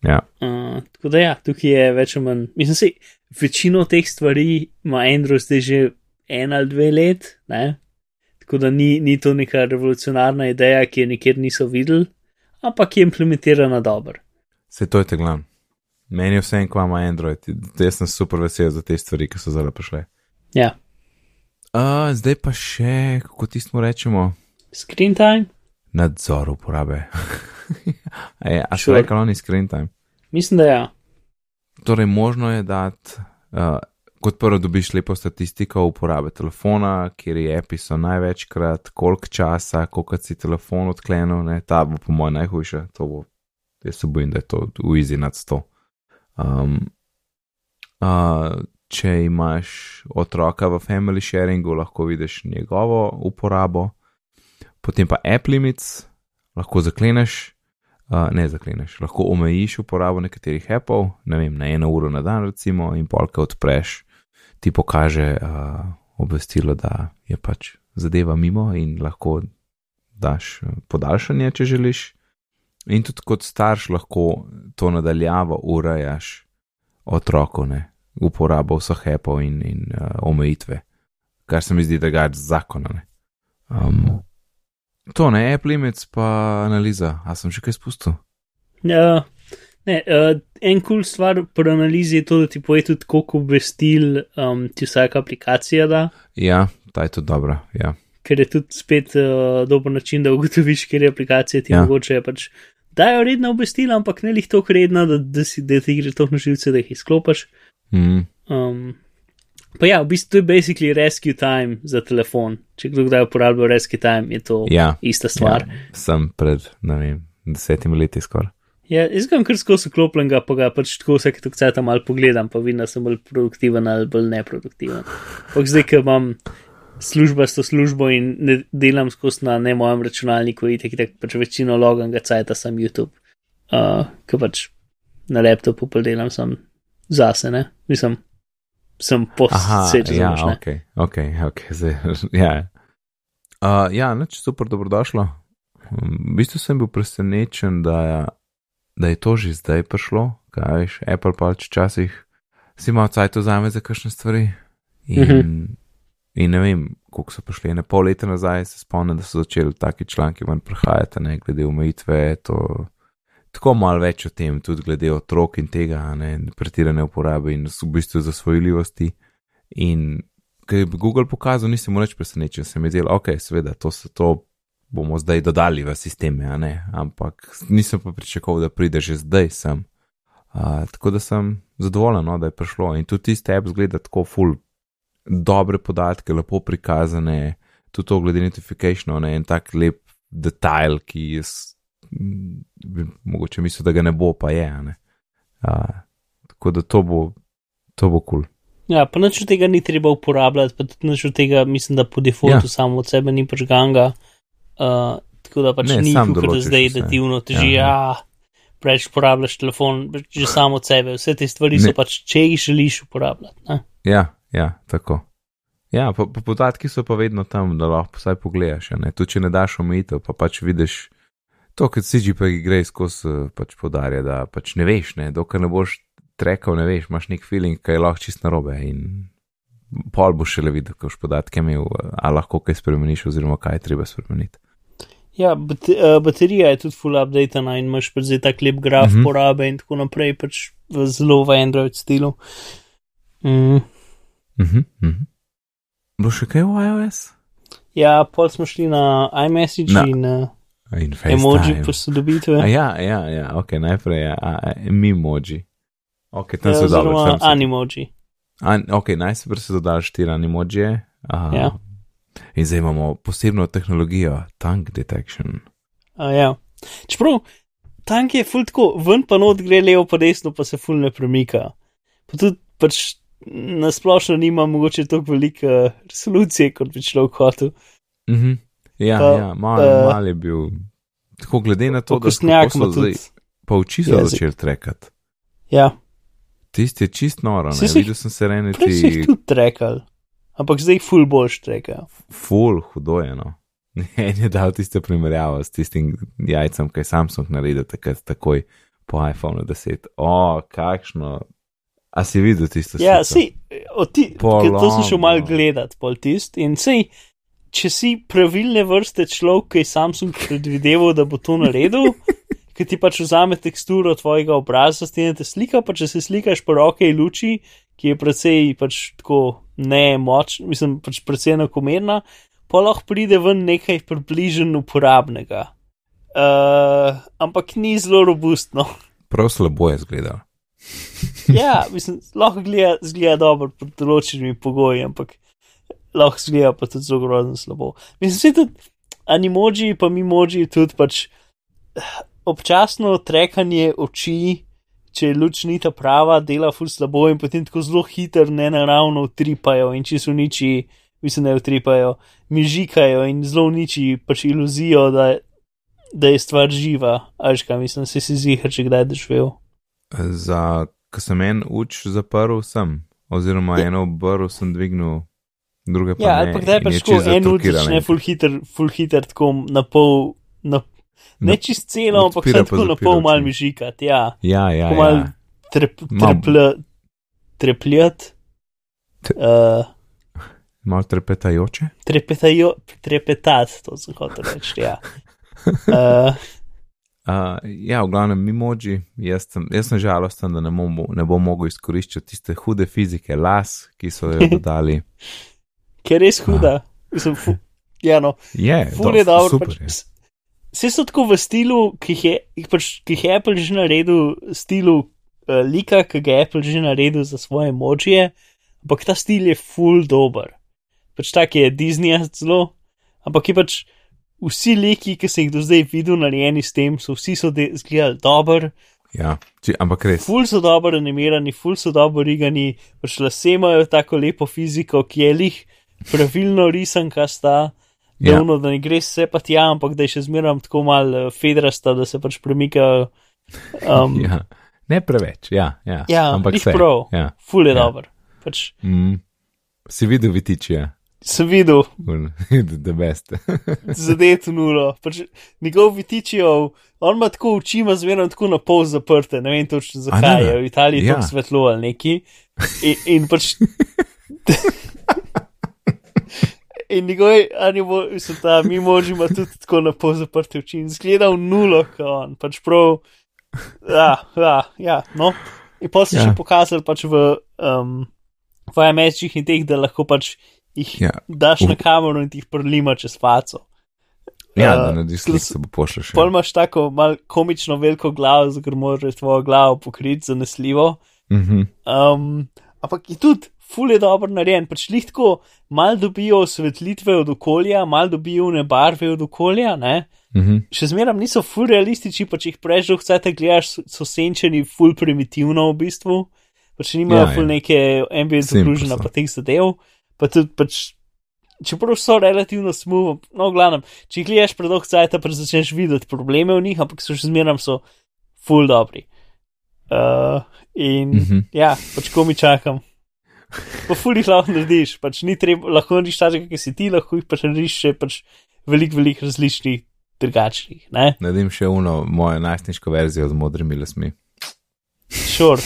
ja, Uh, tako da ja, tukaj je več ali manj. Mislim si, večino teh stvari ima Android zdaj že en ali dve let, ne? tako da ni, ni to neka revolucionarna ideja, ki je nikjer niso videli, ampak je implementirana dobro. Se to je te glavno. Meni je vse en, ko ima Android, jaz sem super vesel za te stvari, ki so zdaj prišle. Ja, Uh, zdaj pa še, kako tismo rečemo, screen time, nadzor uporabe. je, <laughs> a Sure. rekli oni screen time? mislim, da ja. Torej, možno je dati, uh, kot prvo dobiš lepo statistiko uporabe telefona, kjer je api so največkrat, koliko časa, koliko si telefon odklenil, ne, ta bo po mojem najhujša, to bo, jaz se bojim, da je to v easy nad 100. Um, uh, če imaš otroka v family sharingu, lahko vidiš njegovo uporabo, potem pa app limits, lahko zakleneš, uh, ne zakleneš, lahko omejiš uporabo nekaterih appov, ne vem, na eno uro na dan, recimo, in polka odpreš, ti pokaže uh, obvestilo, da je pač zadeva mimo in lahko daš podaljšanje, če želiš. In tudi kot starš lahko to nadaljavo urejaš otroku, ne, uporabo vseh appov in, in uh, omejitve, kar se mi zdi, da ga je zakona. Ne. Um, to ne, app limits pa analiza, a sem še kaj spustil? Ja, ne, uh, en kul cool stvar pri analizi je to, da ti poje tudi, koliko obvestil um, ti vsaka aplikacija da, Ja, ta je tudi dobra, ja. ker je tudi spet uh, dober način, da ugotoviš, kje aplikacije ti Ja. ja. mogoče pač dajo redna obvestila, ampak ne lih toliko redna, da, da, si, da ti gre to na živce, da jih izklopiš. Mm, Um, pa ja, v bistvu to je basically rescue time za telefon. Če kdo kdaj uporablja rescue time, je to ja, ista stvar. ja, sem pred, ne vem, desetimi leti skoraj. Ja, jaz ga imam kar skozi oklopljenega, pa ga pač tako vsake tok cajt malo pogledam, pa vidim, da sem bolj produktiven ali bolj neproduktiven. Pak zdaj, ker imam službo s to službo in ne delam skozi na ne mojem računalniku, itek, itek pač večino loganga cajta sem YouTube, uh, ker pač na laptopu pa delam sem zase, ne, mislim, sem post, Aha, se če ja, ne. ok, ok, ok, zdaj, <laughs> ja. Uh, ja, neč super, dobrodošlo. V bistvu sem bil presenečen, da da je to že zdaj prišlo, kaj veš, Apple pač včasih si imel cajt vzame za kakšne stvari. In, Mhm. In ne vem, koliko so prišli, ne pol leta nazaj se spomnim, da so začeli taki članki ven prihajati, ne glede omejitve, to. Tako malo več o tem, tudi glede otrok in tega, ne pretirane uporabe in v bistvu zasvojljivosti. In ker je Google pokazal, nisem mu več presenečen, sem videl, ok, seveda, to, se, to bomo zdaj dodali v sisteme, ne, ampak nisem pa pričakoval, da pride že zdaj sem. Uh, tako da sem zadovoljen, no, da je prišlo in tudi tiste app zgleda tako full, dobre podatke, lepo prikazane, tudi to glede notifikacijo, ne en tak lep detajl, ki jaz bi mogoče mislil, da ga ne bo, pa je. Ne? Uh, tako da to bo, to bo kul. Cool. Ja, pa nič od tega ni treba uporabljati, pa tudi nič od tega, mislim, da po defaultu ja. samo od sebe ni pažganga. Uh, tako da pač ne, ni tako, da zdaj dativno teži, ja, ja. preveč uporabljaš telefon, že samo od sebe. Vse te stvari ne. so pač, če jih želiš uporabljati. Ne? Ja, ja, tako. Ja, pa, pa podatki so pa vedno tam, da lahko vsaj pogledaš. Tudi če ne daš omejitev, pa pač vidiš to, kar si že pa gre skozi, pač podarja, da pač ne veš, ne, dokler ne boš trekal, ne veš, imaš nek feeling, kaj je lahko čist narobe in pol boš šele videl, kaj boš podatke imel, a lahko kaj spremeniš oziroma kaj je treba spremeniti. Ja, eh, baterija je tudi full update in imaš pa zdaj tak lep graf mm -hmm. porabe in tako naprej, pač zelo v Android stilu. Mm. Mm -hmm. Bo še kaj v iOS? Ja, pol smo šli na iMessage no. in, uh, in emoji posodobitve. Ja, ja, ja, ok, najprej je ja, emoji. Ok, tam ja, se dobro. Animoji. An, ok, najprej se dodajo štiri animoje. Ja. In zdaj imamo posebno tehnologijo, tank detection. A, ja. Čeprav tank je ful tako, ven pa not gre levo, pa desno, pa se ful ne premika. Pa tudi pač nasplošno nima mogoče tako velike resolucije, kot bi človek hotel. Mm -hmm. Ja, pa, ja malo uh, mal je bil. Tako glede na to, da so zdaj, pa oči so začeli trekati. Ja. Tisti je čist noro, ne si, videl sem se rejni ti. Si jih tudi trekal, ampak zdaj jih ful boš trekal. Ful, hudo je no. <laughs> En je dal tiste primerjavo s tistim jajcem, kaj Samsung naredi takrat takoj po iPhone 10. O, kakšno A si videl tisto? Ja, si, ti, to sem šel mal gledat, pol tist. In sej, če si pravilne vrste človek, ki je Samsung predvideval, da bo to naredil, <laughs> ki ti pač vzame teksturo tvojega obraza, stenete slika, pa če se slikaš po roke in luči, ki je precej pač tako ne močna, mislim, pač precej enakomerna, pa lahko pride ven nekaj približno uporabnega. Uh, ampak ni zelo robustno. Prav slabo je zgledal. <laughs> ja, mislim, lahko gleda, zgleda dobro pod določenimi pogoji, ampak lahko zgleda pa tudi zelo grozno slabo. Mislim, vse tudi animoji, pa mimoji, tudi pač občasno trekanje oči, če je luč ni ta prava, dela ful slabo in potem tako zelo hiter, ne naravno utripajo in če so niči, mislim, da utripajo, mižikajo in zelo niči pač iluzijo, da, da je stvar živa, ajška, mislim, se si zihar, če kdaj doživel za, ko sem en uč zaprl, sem, oziroma ja. eno obrl sem dvignil, druge pa ja, ne. Ja, ampak da je pač tako en uč, ne full hitter, full hitter, tako na pol, na, ne čist celo, ampak sem tako na pol mal mižikat, ja. Ja, ja, ja. Mal trep, treple, trepljat. Uh, Mal trepetajoče? Trepetajo, trepetat, to sem hotel reči, ja. Uh, <laughs> Uh, ja, v glavnem, mimoji, jaz sem, jaz sem žalosten, da ne, mo ne bom mogel izkoriščati tiste hude fizike las, ki so jo <laughs> dodali. Ker je res huda. Uh. Mislim, fu, ja, no. Je, ful je dobro. Pač, vse so tako v stilu, ki jih je, pač, ki je Apple že naredil, stilu uh, lika, ki ga je Apple že naredil za svoje močje, ampak ta stil je full dober. Pač tak je Disney zelo, ampak je pač vsi liki, ki sem jih do zdaj videl, narejeni s tem, so vsi so izgledali dobro. Ja, či, ampak res. Ful so dobro animirani, ful so dobro rigani, pač lase imajo tako lepo fiziko, ki je lih pravilno risan, kaj sta. Ja. Dovno, da ne gre vse pa tja, ampak da je še zmeraj tako mal eh, fedrasta, da se pač premikajo. Um, ja. Ne preveč, ja. Ja, ja ampak vse. Prav, ja. Ful je ja. dober. Pač, mm. Si videl vitiče? Sem videl, da <laughs> je best. <laughs> Zadet nulo. Pač, njegov vitičijo, on ima tako oči, ima zmerno tako na pol zaprte, ne vem točno zakaj, je v Italiji ja. tako svetlo ali neki. In, in pač. <laughs> In njegovi, ali mislim, ta mimoži ima tudi tako na pol zaprte oči in zgleda v nulo, kot on. Pač prav, ja, ja, ja, no. In pa se ja. še pokazali pač v, um, v MSG-ih in teh, da lahko pač jih Ja. daš Uh. na kamero in ti jih prlima čez faco. Ja, Uh, slik, slis- se bo pošleš. Pol imaš tako mal komično veliko glavo, zato ker moraš tvojo glavo pokriti zanesljivo. Mhm. Um, ampak je tudi ful je dobro narejen, pač lihtko mal dobijo osvetlitve od okolja, mal dobijo ne barve od okolja, ne. Mhm. Še zmeraj niso ful realistični, pa če jih prežal, vse gledaš, so- senčeni ful primitivno v bistvu, pač nimajo Ja, ja, ful ja. neke ambient okružena so. pa teh zadev, pa tudi pač. Čeprav so relativno smooth, no, glavno, če jih gledaš predolgo cajt, pa začneš videti probleme v njih, ampak so še zmeraj so full dobri. Uh, in mm. -hmm. ja, pač ko mi čakam. Pa full jih lahko narediš, pač ni treba, lahko narediš tako, kot si ti, lahko jih pač narediš še pač veliko, veliko različnih, drugačnih, ne? Naredim še uno mojo najstniško verzijo z modrimi lasmi. Šor.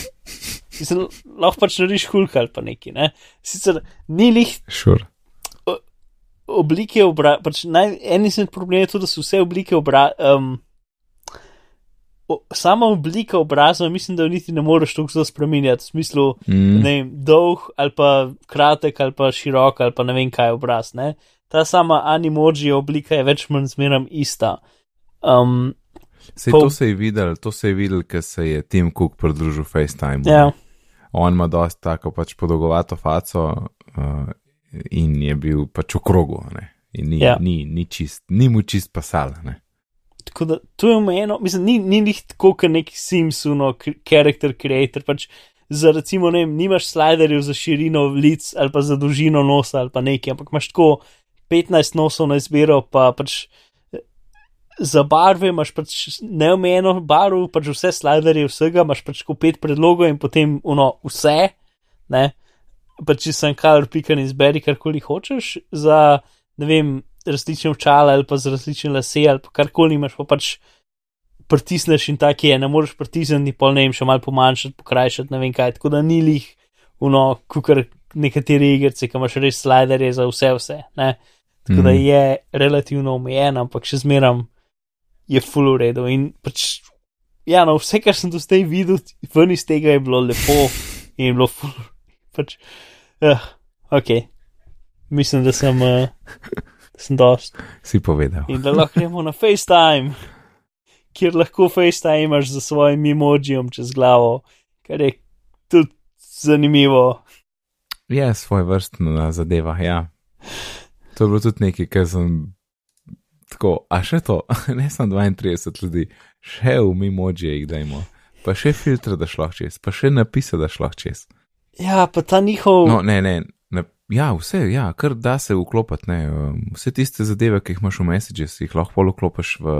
Mislim, lahko pač narediš hulk ali pa neki, ne? Sicer ni lih Sure. oblike obraza, pač naj, en izmed problemov je to, da so vse oblike obraza. Um, o, sama oblika obraza, mislim, da jo niti ne moreš tako zelo spremenjati, v smislu, Mm. ne vem, dolg ali pa kratek ali pa širok ali pa ne vem kaj obraz. Ne? Ta sama animoji oblika je več manj zmeraj ista. Um, Sej Pol- to se je videl, to se je videl, ker se je Tim Cook pridružil FaceTime. ja, On ima dosti tako pač podolgovato faco uh, in je bil pač v krogu, ne. In ni, Ja. ni, ni, čist, ni mu čist pasal, ne. tako da to je omejeno, mislim, ni, ni njih tako, kot neki Simpsono, character creator. Pač za recimo, ne vem, nimaš sliderjev za širino lic ali pa za dolžino nosa ali pa nekaj, ampak imaš tako 15 nosov na izbiro, pa pač za barve imaš pač neomejeno barv, pač vse sliderje vsega, imaš pač tako pet predlogov in potem uno vse, ne. Pač če sem color pikan izberi karkoli hočeš za, ne vem, različne očala ali pa za različne lase ali pa karkoli imaš, pa pač pritisneš in tako je, ne moreš pritisniti, pol ne vem, še malo pomanjšati, pokrajšati, ne vem kaj, tako da ni lih, uno, kukar nekatere igrice, ki imaš res sliderje za vse, vse, ne. Tako da Mhm. je relativno omejen, ampak še zmeram je full v redu in pač, ja, no, vse, kar sem do zdaj videl, ven iz tega je bilo lepo in je bilo full, pač, uh, ok, mislim, da sem, uh, da sem dost. Si povedal. In da lahko gremo na FaceTime, kjer lahko FaceTimeš za svojim emojijem čez glavo, kar je tudi zanimivo. Je svoj vrstna zadeva, ja. To je bilo tudi nekaj, kar sem tako, a še to, <laughs> ne samo 32 ljudi, še v mimoji jih dajmo, pa še filtre, da šlo čez, pa še napise, da šlo čez. Ja, pa ta njihov. No, ne, ne, ne, ja, vse, ja, kar da se vklopiti, ne, um, vse tiste zadeve, ki jih imaš v Messages, jih lahko pol vklopiš v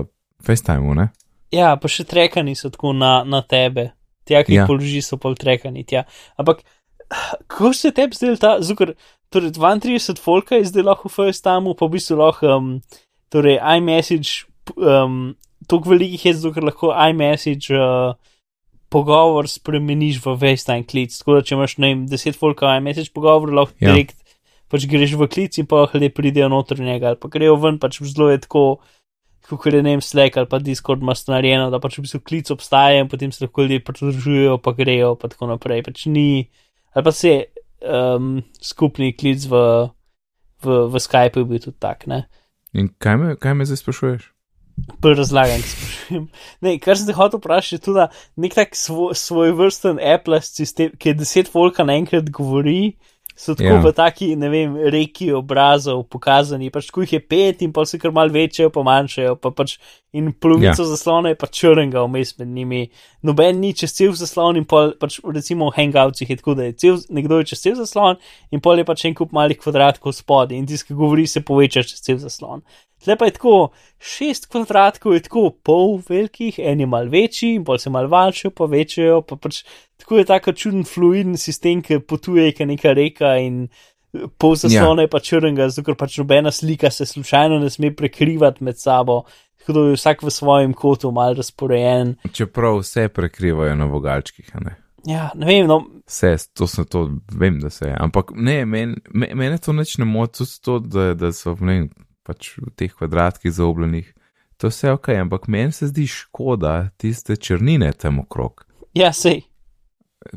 FaceTimeu, ne. Ja, pa še trekani so tako na, na tebe. Tja, ki jih Ja. položi, so pol trekani. Tja. Ampak, <sighs> kako se tebi zdaj ta, zukor, torej 32 folka je zdaj lahko v FaceTimeu, pa v bistvu lahko, um, torej iMessage, um, toliko velikih je zato, ker lahko iMessage uh, pogovor spremeniš v FaceTime klic. Tako da, če imaš, ne vem, 10 folka iMessage pogovor, lahko Ja. direkt pač greš v klic in pa ljudje pridejo noter njega ali pa grejo ven, pač zelo je tako kot je ne vem, Slack ali pa Discord ima narejeno, da pač v bistvu klic obstaja in potem se lahko ljudje pridružujejo, pa grejo, pa tako naprej. Pač ni, ali pa se um, skupni klic v, v, v Skypeu je bil tudi tak, ne. In kaj me, kaj me zdaj sprašuješ? Bolj razlagam, sprašujem. <laughs> Ne, kar sem te hotel vprašati, je tudi nek tak svoj, svoj vrsten Apple sistem, ki je deset volka naenkrat govori. So tako Ja. yeah. v taki, ne vem, reki obrazov pokazani, pač ko jih je pet in pa se kar mal večajo, pa manjšajo, pa pač in polovico Ja. yeah. zaslona je pa črnga vmes med njimi. Noben ni čez cel zaslon in pol, pač recimo v hangoutsih je tako, da je cel, nekdo je čez cel zaslon in pol je pač en kup malih kvadratkov spodaj in tisti, ki govori, se poveča čez cel zaslon. Tle pa je tako, šest kvadratkov je tako pol velikih, en je mal večji, in pol se mal valčijo, pa večajo, pa pač tako je tako čuden fluiden sistem, ki potuje, ki neka reka in eh, pol zaslona ja. je pa črnga, zato ker pač nobena slika se slučajno ne sme prekrivati med sabo, tako da je vsak v svojem kotu mal razporejen. Čeprav vse prekrivajo na vogalčkih, ne. Ja, ne vem, no, Vse, to se to, vem, da se je. Ampak ne, men, me, mene to nič ne moti, tudi to, da, da so ne, vem, pač v teh kvadratkih zaobljenih. To je vse ok, ampak meni se zdi škoda tiste črnine tam okrog. ja, sej.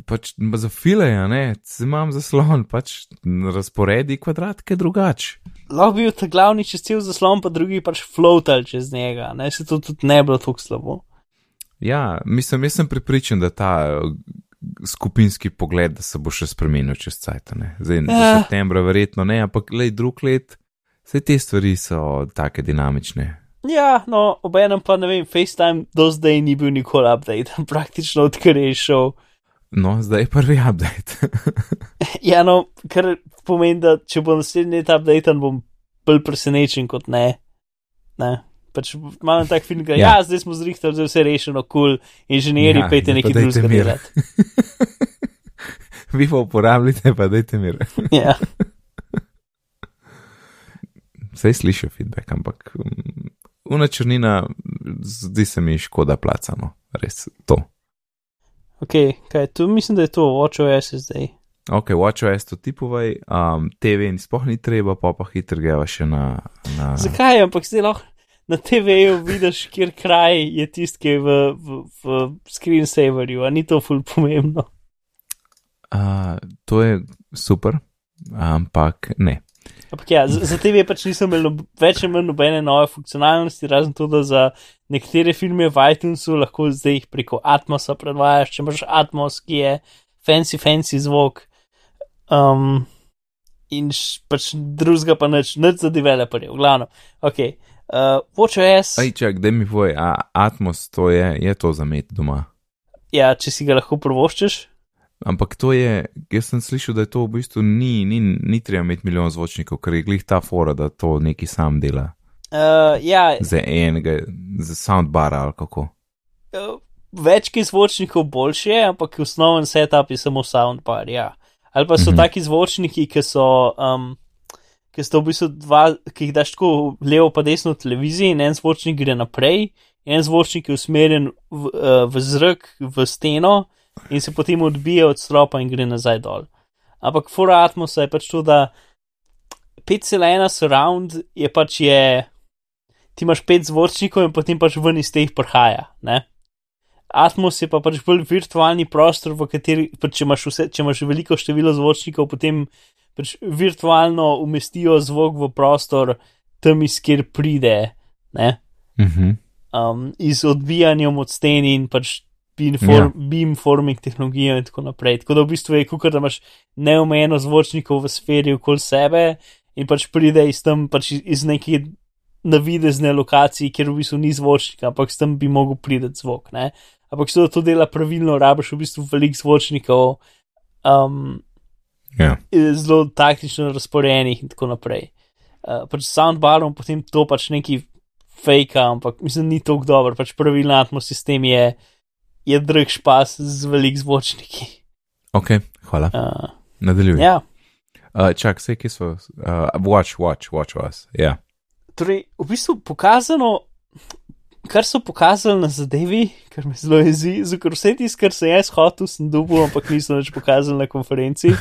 pač za fileja, ne, se imam zaslon, pač razporedi kvadratke drugače. Lahko bi bil ta glavni čez cel zaslon, pa drugi pač floatal čez njega, ne, se to tudi ne bilo tako slabo. Ja, mislim, jaz sem pripričan, da ta skupinski pogled, da se bo še spremenil čez cajt, ne. Zdaj, ja. septembra verjetno ne, ampak lej drug let, vse te stvari so take dinamične. Ja, no, obenem pa ne vem, FaceTime do zdaj ni bil nikoli update, <laughs> praktično odkar je šel. No, zdaj je prvi update. <laughs> ja, no, kar pomeni, da če bo naslednji let update, bom bolj presenečen kot ne. ne. Pač imam tak film, da ja. ja, zdaj smo zrihtali, da je vse rešeno, kul, cool, inženirji, ja, pejte nekaj drugega delati. <laughs> Vi pa uporabljate, pa dajte mir. ja. Vse slišiš feedback, ampak Una črnina, zdi se mi škoda placano, res to. Ok, kaj tu mislim, da je to WatchOS zdaj. Ok, WatchOS to tipovaj, um, TV ni spoh ni treba, pa pa hitro greva še na, na. Zakaj, ampak zdaj lahko na TV-ju vidiš, kjer kraj je tisti, ki je v, v, v screensaverju, a ni to ful pomembno. Uh, to je super, ampak ne. Ampak ja, za, za TV pač nisem imel več ali manj nobene nove funkcionalnosti, razen to, da za nekatere filme v iTunesu lahko zdaj jih preko Atmosa predvajaš, če imaš Atmos, ki je fancy, fancy zvok. Um, in š, pač drugega pa neč, neč za developerje, v glavnem. Ok, uh, WatchOS. Aj, čak, da mi povej, Atmos to je, je to za met doma. Ja, če si ga lahko prvoščeš. Ampak to je, jaz sem slišal, da je to v bistvu ni, ni, ni treba imeti milijon zvočnikov, ker je glih ta fora, da to neki sam dela. Uh, ja. Za enega, za soundbar ali kako. Uh, več ki zvočnikov boljše, ampak osnoven setup je samo soundbar, ja. Ali pa so mm -hmm. taki zvočniki, ki so, um, ki so v bistvu dva, ki jih daš tako levo pa desno televiziji in en zvočnik gre naprej, en zvočnik je usmerjen v, uh, v zrak, v steno in se potem odbije od stropa in gre nazaj dol. Ampak fora atmosa je pač to, da 5,1 surround je pač je, ti imaš 5 zvočnikov in potem pač ven iz teh prhaja. Ne? Atmos je pa pač bolj virtualni prostor, v kateri, pač če, imaš vse, če imaš veliko število zvočnikov, potem pač virtualno umestijo zvok v prostor tam, iz kjer pride. Mm -hmm. um, iz odbijanjem od steni in pač beamforming ja. beam forming tehnologijo in tako naprej. Tako da v bistvu je kukar, da imaš neomejeno zvočnikov v sferi okoli sebe in pač pride iz tam pač iz neke navidezne lokacije, kjer v bistvu ni zvočnika, ampak s tem bi mogel priti zvok. Ne? Ampak če to dela pravilno, rabiš v bistvu velik zvočnikov, um, ja. zelo taktično razporejenih in tako naprej. Uh, pač soundbarom potem to pač neki fake, ampak mislim, ni tako dobro, pač pravilno atmosfera je je drug špas z velik zvočniki. Ok, hvala. Uh, Nadaljujem. Ja. Uh, čak, vse, ki so. Uh, watch, watch, watch us. Yeah. Torej, v bistvu pokazano, kar so pokazali na zadevi, kar me zelo jezi, ker vse tisto, kar sem jaz hotel, sem dubu, ampak niso več pokazali na konferenci. <laughs>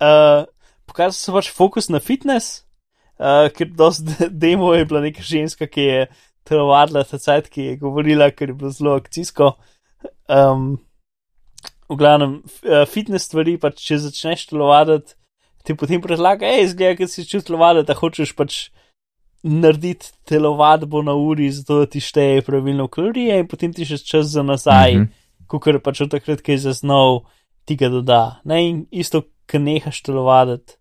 Uh, pokazali so pač fokus na fitness, uh, ker dosti demo je bila neka ženska, ki je telovadila ta cajt, ki je govorila, ker je bilo zelo akcijsko. Um, v glavnem, uh, fitness stvari, pa če začneš telovaditi, ti potem predlaga, hej, zgleda, ker si čutil telovaditi, da hočeš pač narediti telovadbo na uri, zato da ti šteje pravilno kalorije in potem ti še čas za nazaj, mm -hmm. kukar pač od takrat, ki je zaznal, ti ga doda. Ne, in isto, ki nehaš telovaditi,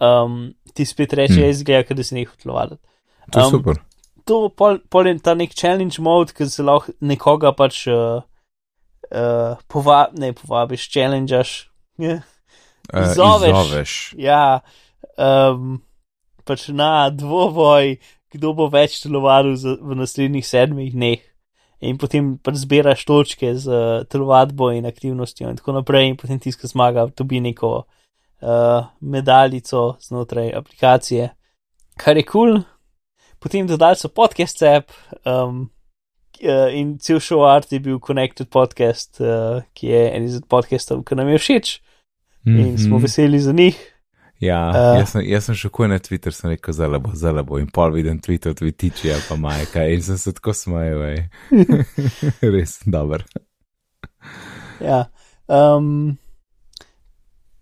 um, ti spet reče, mm. zgleda, ker si nehal telovaditi. To je um, super to pol, pol je ta nek challenge mode, ki se lahko nekoga pač uh, uh, pova, ne povabiš, challengeaš. Yeah. Uh, zoveš. Ja, um, pač na dvoboj, kdo bo več telovadil v naslednjih sedmih dneh. In potem pač zbiraš točke z uh, telovadbo in aktivnostjo, in tako naprej, in potem tiska zmaga, dobi neko uh, medaljico znotraj aplikacije. Kar je kul, cool, potem dodali so podcast app um, uh, in cel show art je bil Connected Podcast, uh, ki je en izmed podcastov, ki nam je všeč mm -hmm. in smo veseli za njih. Ja, uh, jaz, sem, jaz sem še kuj na Twitter, sem rekel, zelo bo, zelo bo in pol vidim Twitter, tudi tiči ali pa majka in sem se tako smajal, <laughs> res dober. ja, Um,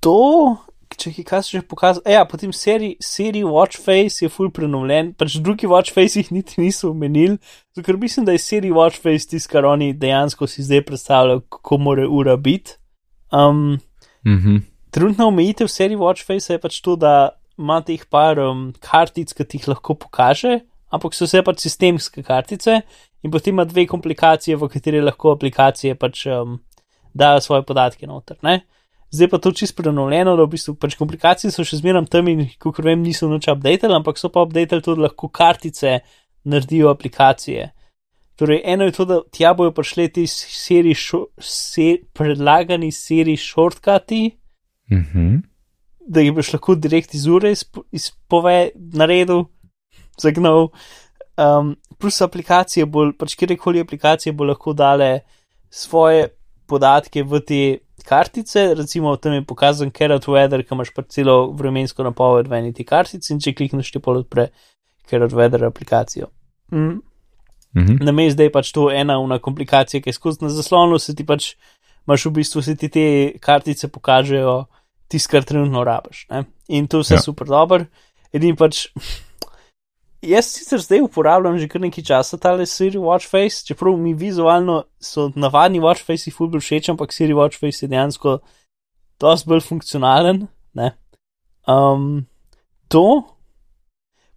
to, če ki kaj že pokazal, ja, potem seri, seri Watchface je full prenovljen, pač drugi Watchface jih niti niso omenili, ker mislim, da je seri Watchface tisto, kar oni dejansko si zdaj predstavljajo, kako more ura biti. Um, Mm -hmm. Trenutna omejitev serije Watchface je pač to, da ima teh par um, kartic, ki ti jih lahko pokaže, ampak so vse pač sistemske kartice in potem ima dve komplikacije, v kateri lahko aplikacije pač um, dajo svoje podatke noter. Ne? Zdaj pa to čisto prenovljeno, da v bistvu pač komplikacije so še zmeraj tam in, kot vem, niso noč updated, ampak so pa updated tudi lahko kartice naredijo aplikacije. Torej, eno je to, da tja bojo prišli ti seri šo, se, predlagani seri shortcuti, Mm -hmm. da jih boš lahko direkt iz ure izpove, naredil, zagnal. Um, plus aplikacije, bolj, pač kjerkoli aplikacije bo lahko dale svoje podatke v te kartice, recimo tam je pokazan Carrot Weather, ki imaš pa celo vremensko napoved v eni ti kartici in če klikneš ti pol odpre Carrot Weather aplikacijo. Mm. Mm -hmm. Na mestu je pač to ena una komplikacija, ki je skozi na zaslonu, se ti pač imaš v bistvu se ti te kartice pokažejo, tisto, kar trenutno rabiš. Ne? In to vse ja. super dobro. Edini pač. Jaz sicer zdaj uporabljam že kar nekaj časa tale Siri Watchface, čeprav mi vizualno so navadni Watchface ful bolj všeč, ampak Siri Watchface je dejansko dosti bolj funkcionalen. Um, to,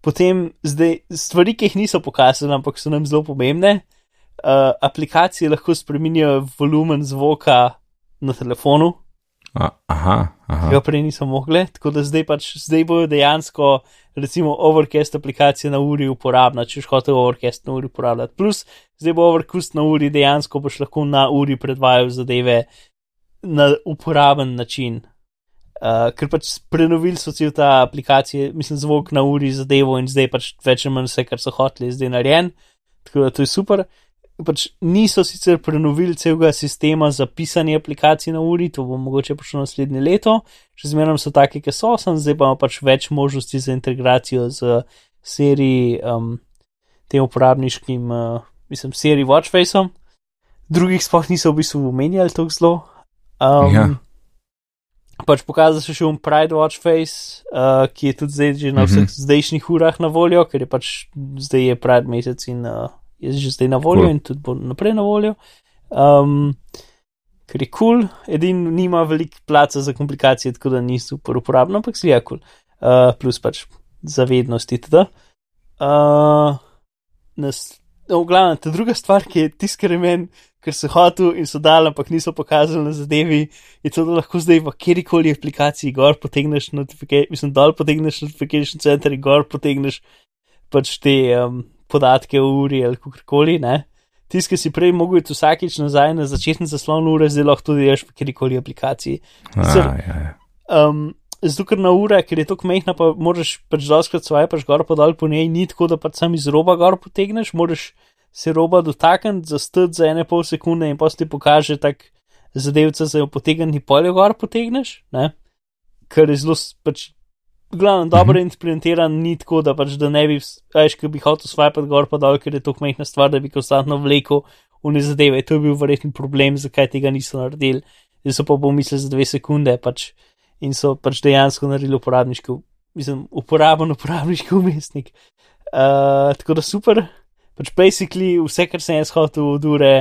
potem zdaj stvari, ki jih niso pokazali, ampak so nam zelo pomembne. Uh, aplikacije lahko spremenijo volumen zvoka na telefonu. Aha, aha. Ga prej niso mogli, tako da zdaj pač zdaj bojo dejansko, recimo, Overcast aplikacija na uri uporabna, če hočeš Overcast na uri uporabljati. Plus, zdaj bo Overcast na uri dejansko boš lahko na uri predvajal zadeve na uporaben način. Uh, ker pač prenovili so cel ta aplikacija, mislim, zvok na uri zadevo in zdaj pač več ali manj vse, kar so hoteli, zdaj narejen. Tako da to je super pač niso sicer prenovili celega sistema za pisanje aplikacij na uri, to bo mogoče prišlo naslednje leto, še zmeraj so take, ki so, sem zdaj pa pač več možnosti za integracijo z seriji, um, tem uporabniškim, uh, mislim, seriji Watchfaceom. Drugih sploh niso v bistvu omenjali tako zelo. Um, Ja. Pač pokazal se še um Pride Watchface, uh, ki je tudi zdaj že na vseh Mhm. zdajšnjih urah na voljo, ker je pač zdaj je Pride mesec in uh, je že zdaj na voljo Cool. in tudi bo naprej na voljo. Um, ker je kul, cool. edin nima veliko placa za komplikacije, tako da ni super uporabno, ampak si je kul. Cool. Uh, plus pač zavednost itd. Uh, nas, no, v glavnem, ta druga stvar, ki je tiskar men, ker so hotel in so dal, ampak niso pokazali na zadevi, je to, da lahko zdaj v kjerkoli aplikaciji gor potegneš notifikacijo, mislim, dol potegneš notification center in gor potegneš pač te um, podatke o uri ali kakorkoli, ne. Tisti, ki si prej mogel iti vsakič nazaj na začetni zaslon ure, zdaj lahko tudi ješ v kjerkoli aplikaciji. A, Sicer- ja, ja. Um, zato, ker na ure, ker je tako mehna, pa moraš pač doskrat svoje pač gor pa dol po njej, ni tako, da pač sam iz roba gor potegneš, moraš se roba dotakniti, zastati za ene pol sekunde in posti pokaže tak zadevca za jo potegniti polje gor potegneš, ne? Ker je zelo pač. Glavno, dobro implementiran ni tako, da pač da ne bi, veš, ki bi hotel swipati gor pa dol, ker je to mehna stvar, da bi konstantno vlekel v ne zadeve. To je bil verjetno problem, zakaj tega niso naredili. Zdaj so pa pomislili za dve sekunde pač in so pač dejansko naredili uporabniški, mislim, uporaben uporabniški <laughs> umestnik. Uh, tako da super, pač basically vse, kar sem jaz hotel od ure,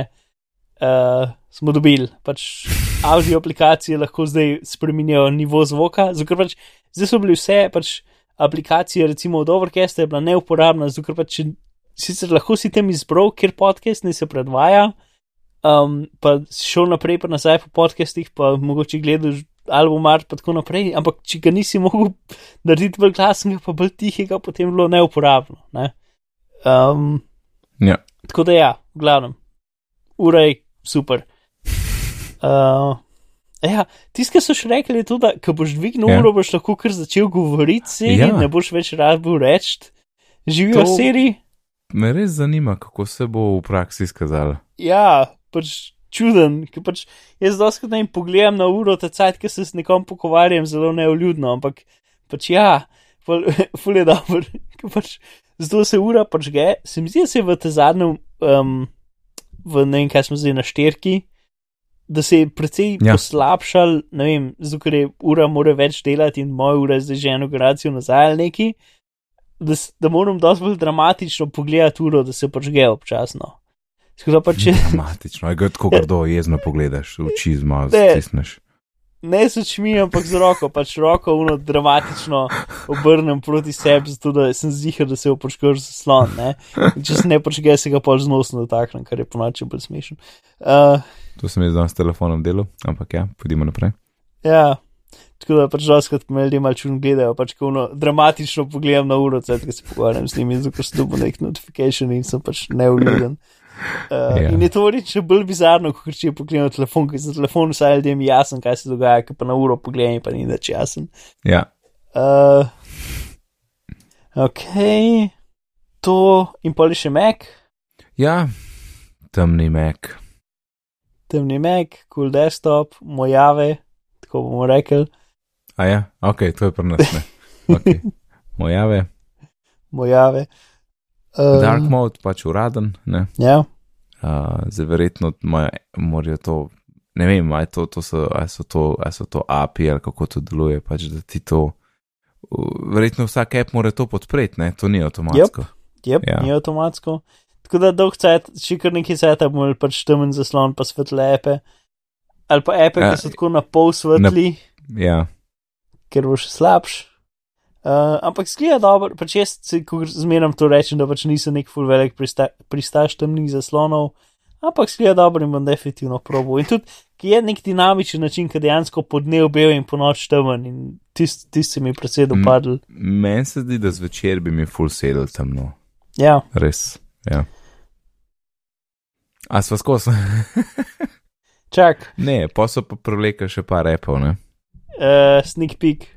uh, smo dobili. Pač audio aplikacije lahko zdaj spremenijo nivo zvoka, zato ker pač zdaj so bili vse pač aplikacije, recimo od Overcasta je bila neuporabna, zato ker pač sicer lahko si tam izbral, kjer podcast ne se predvaja. Um, pa šel naprej, pa nazaj po podcastih, pa mogoče gledaš album art, pa tako naprej. Ampak če ga nisi mogel narediti bolj glasnega, pa bolj tihega, potem je bilo neuporabno. Ne? Um, Ja. tako da ja, v glavnem, ura je super. Uh, ja, ki so še rekli, to, da ko boš dvignil Ja. uro, boš lahko kar začel govoriti, seriji, Ja. ne boš več rabil reči. Živijo To- seriji. Me res zanima, kako se bo v praksi izkazalo. Ja, pač čuden, ker pač jaz doskrat ne pogledam na uro, ta cajt, ki se s nekom pogovarjam, zelo neuljudno, ampak pač ja, ful, <laughs> ful je dobro, ker pač zato se ura pač ge, se mi zdi, da se je v te zadnjem, um, v ne vem, kaj smo zdaj na šterki, da se je precej Ja. poslabšal, ne vem, zato ker je ura mora več delati in moja ura je zdaj že eno generacijo nazaj ali neki, da, da moram dosti bolj dramatično pogledati uro, da se počge občasno. Skoda pa če <laughs> Dramatično, je tako grdo, jezno pogledaš, oči zmaz, Ne. stisneš. Ne s očmi, ampak z roko, pač roko uno dramatično obrnem proti sebi, zato da sem zihar, da se bo počkal zaslon. Ne? In Če se ne počge, se ga pač z nosom dotaknem, kar je ponoči bolj smešen. Uh, To sem jaz danes s telefonom delal, ampak ja, pojdimo naprej. Ja, tako da pač doskrat me ljudje malo čudno gledajo, pač ko ono dramatično pogledam na uro, ko se pogovarjam z njimi, zato ker sem dobil nek notifikation in sem pač neuljuden. Uh, Ja. In je to reči še bolj bizarno, kot če pogledam telefon, ker za telefon vsaj ljudem je jasen, kaj se dogaja, ker pa na uro pogledam, pa ni več jasen. Ja, Uh, ok, to in pa še Mac, ja temni mek. temni Mac, cool desktop, mojave, tako bomo rekli, A ja, ok, to je pri nas. ne. Okay. <laughs> Mojave, mojave. Uh, dark mode, pač uraden, ne. Ja. Uh, zdaj verjetno imajo- morajo to, ne vem, ali to, to so, ali so to, ali so to API ali kako to deluje, pač da ti to. Verjetno vsak app mora to podpreti, ne, to ni avtomatsko. Yep, Ja. ja. ni avtomatsko. Tako da dolg cajt, še kar nekaj cajta bomo imeli pač temen zaslon, pa svetle epe. Ali pa epe, Ja. ki so tako na pol svetli, Ja, ker bo še slabš. Uh, ampak zgleda dobro, pač jaz zmeram to rečem, da pač nisem nek full velik prista, pristaš temnih zaslonov, ampak zgleda dobro in bom definitivno probo. In tudi, ki je nek dinamičen način, ki dejansko podnev bel in po noč temen in tisti tist se mi je predvsej dopadl. meni se zdi, da zvečer bi mi full sedel temno, Ja, res. Ja. A sva skozi? <laughs> čak, ne, so pa prevlekli še par repov, ne. uh, sneak peek.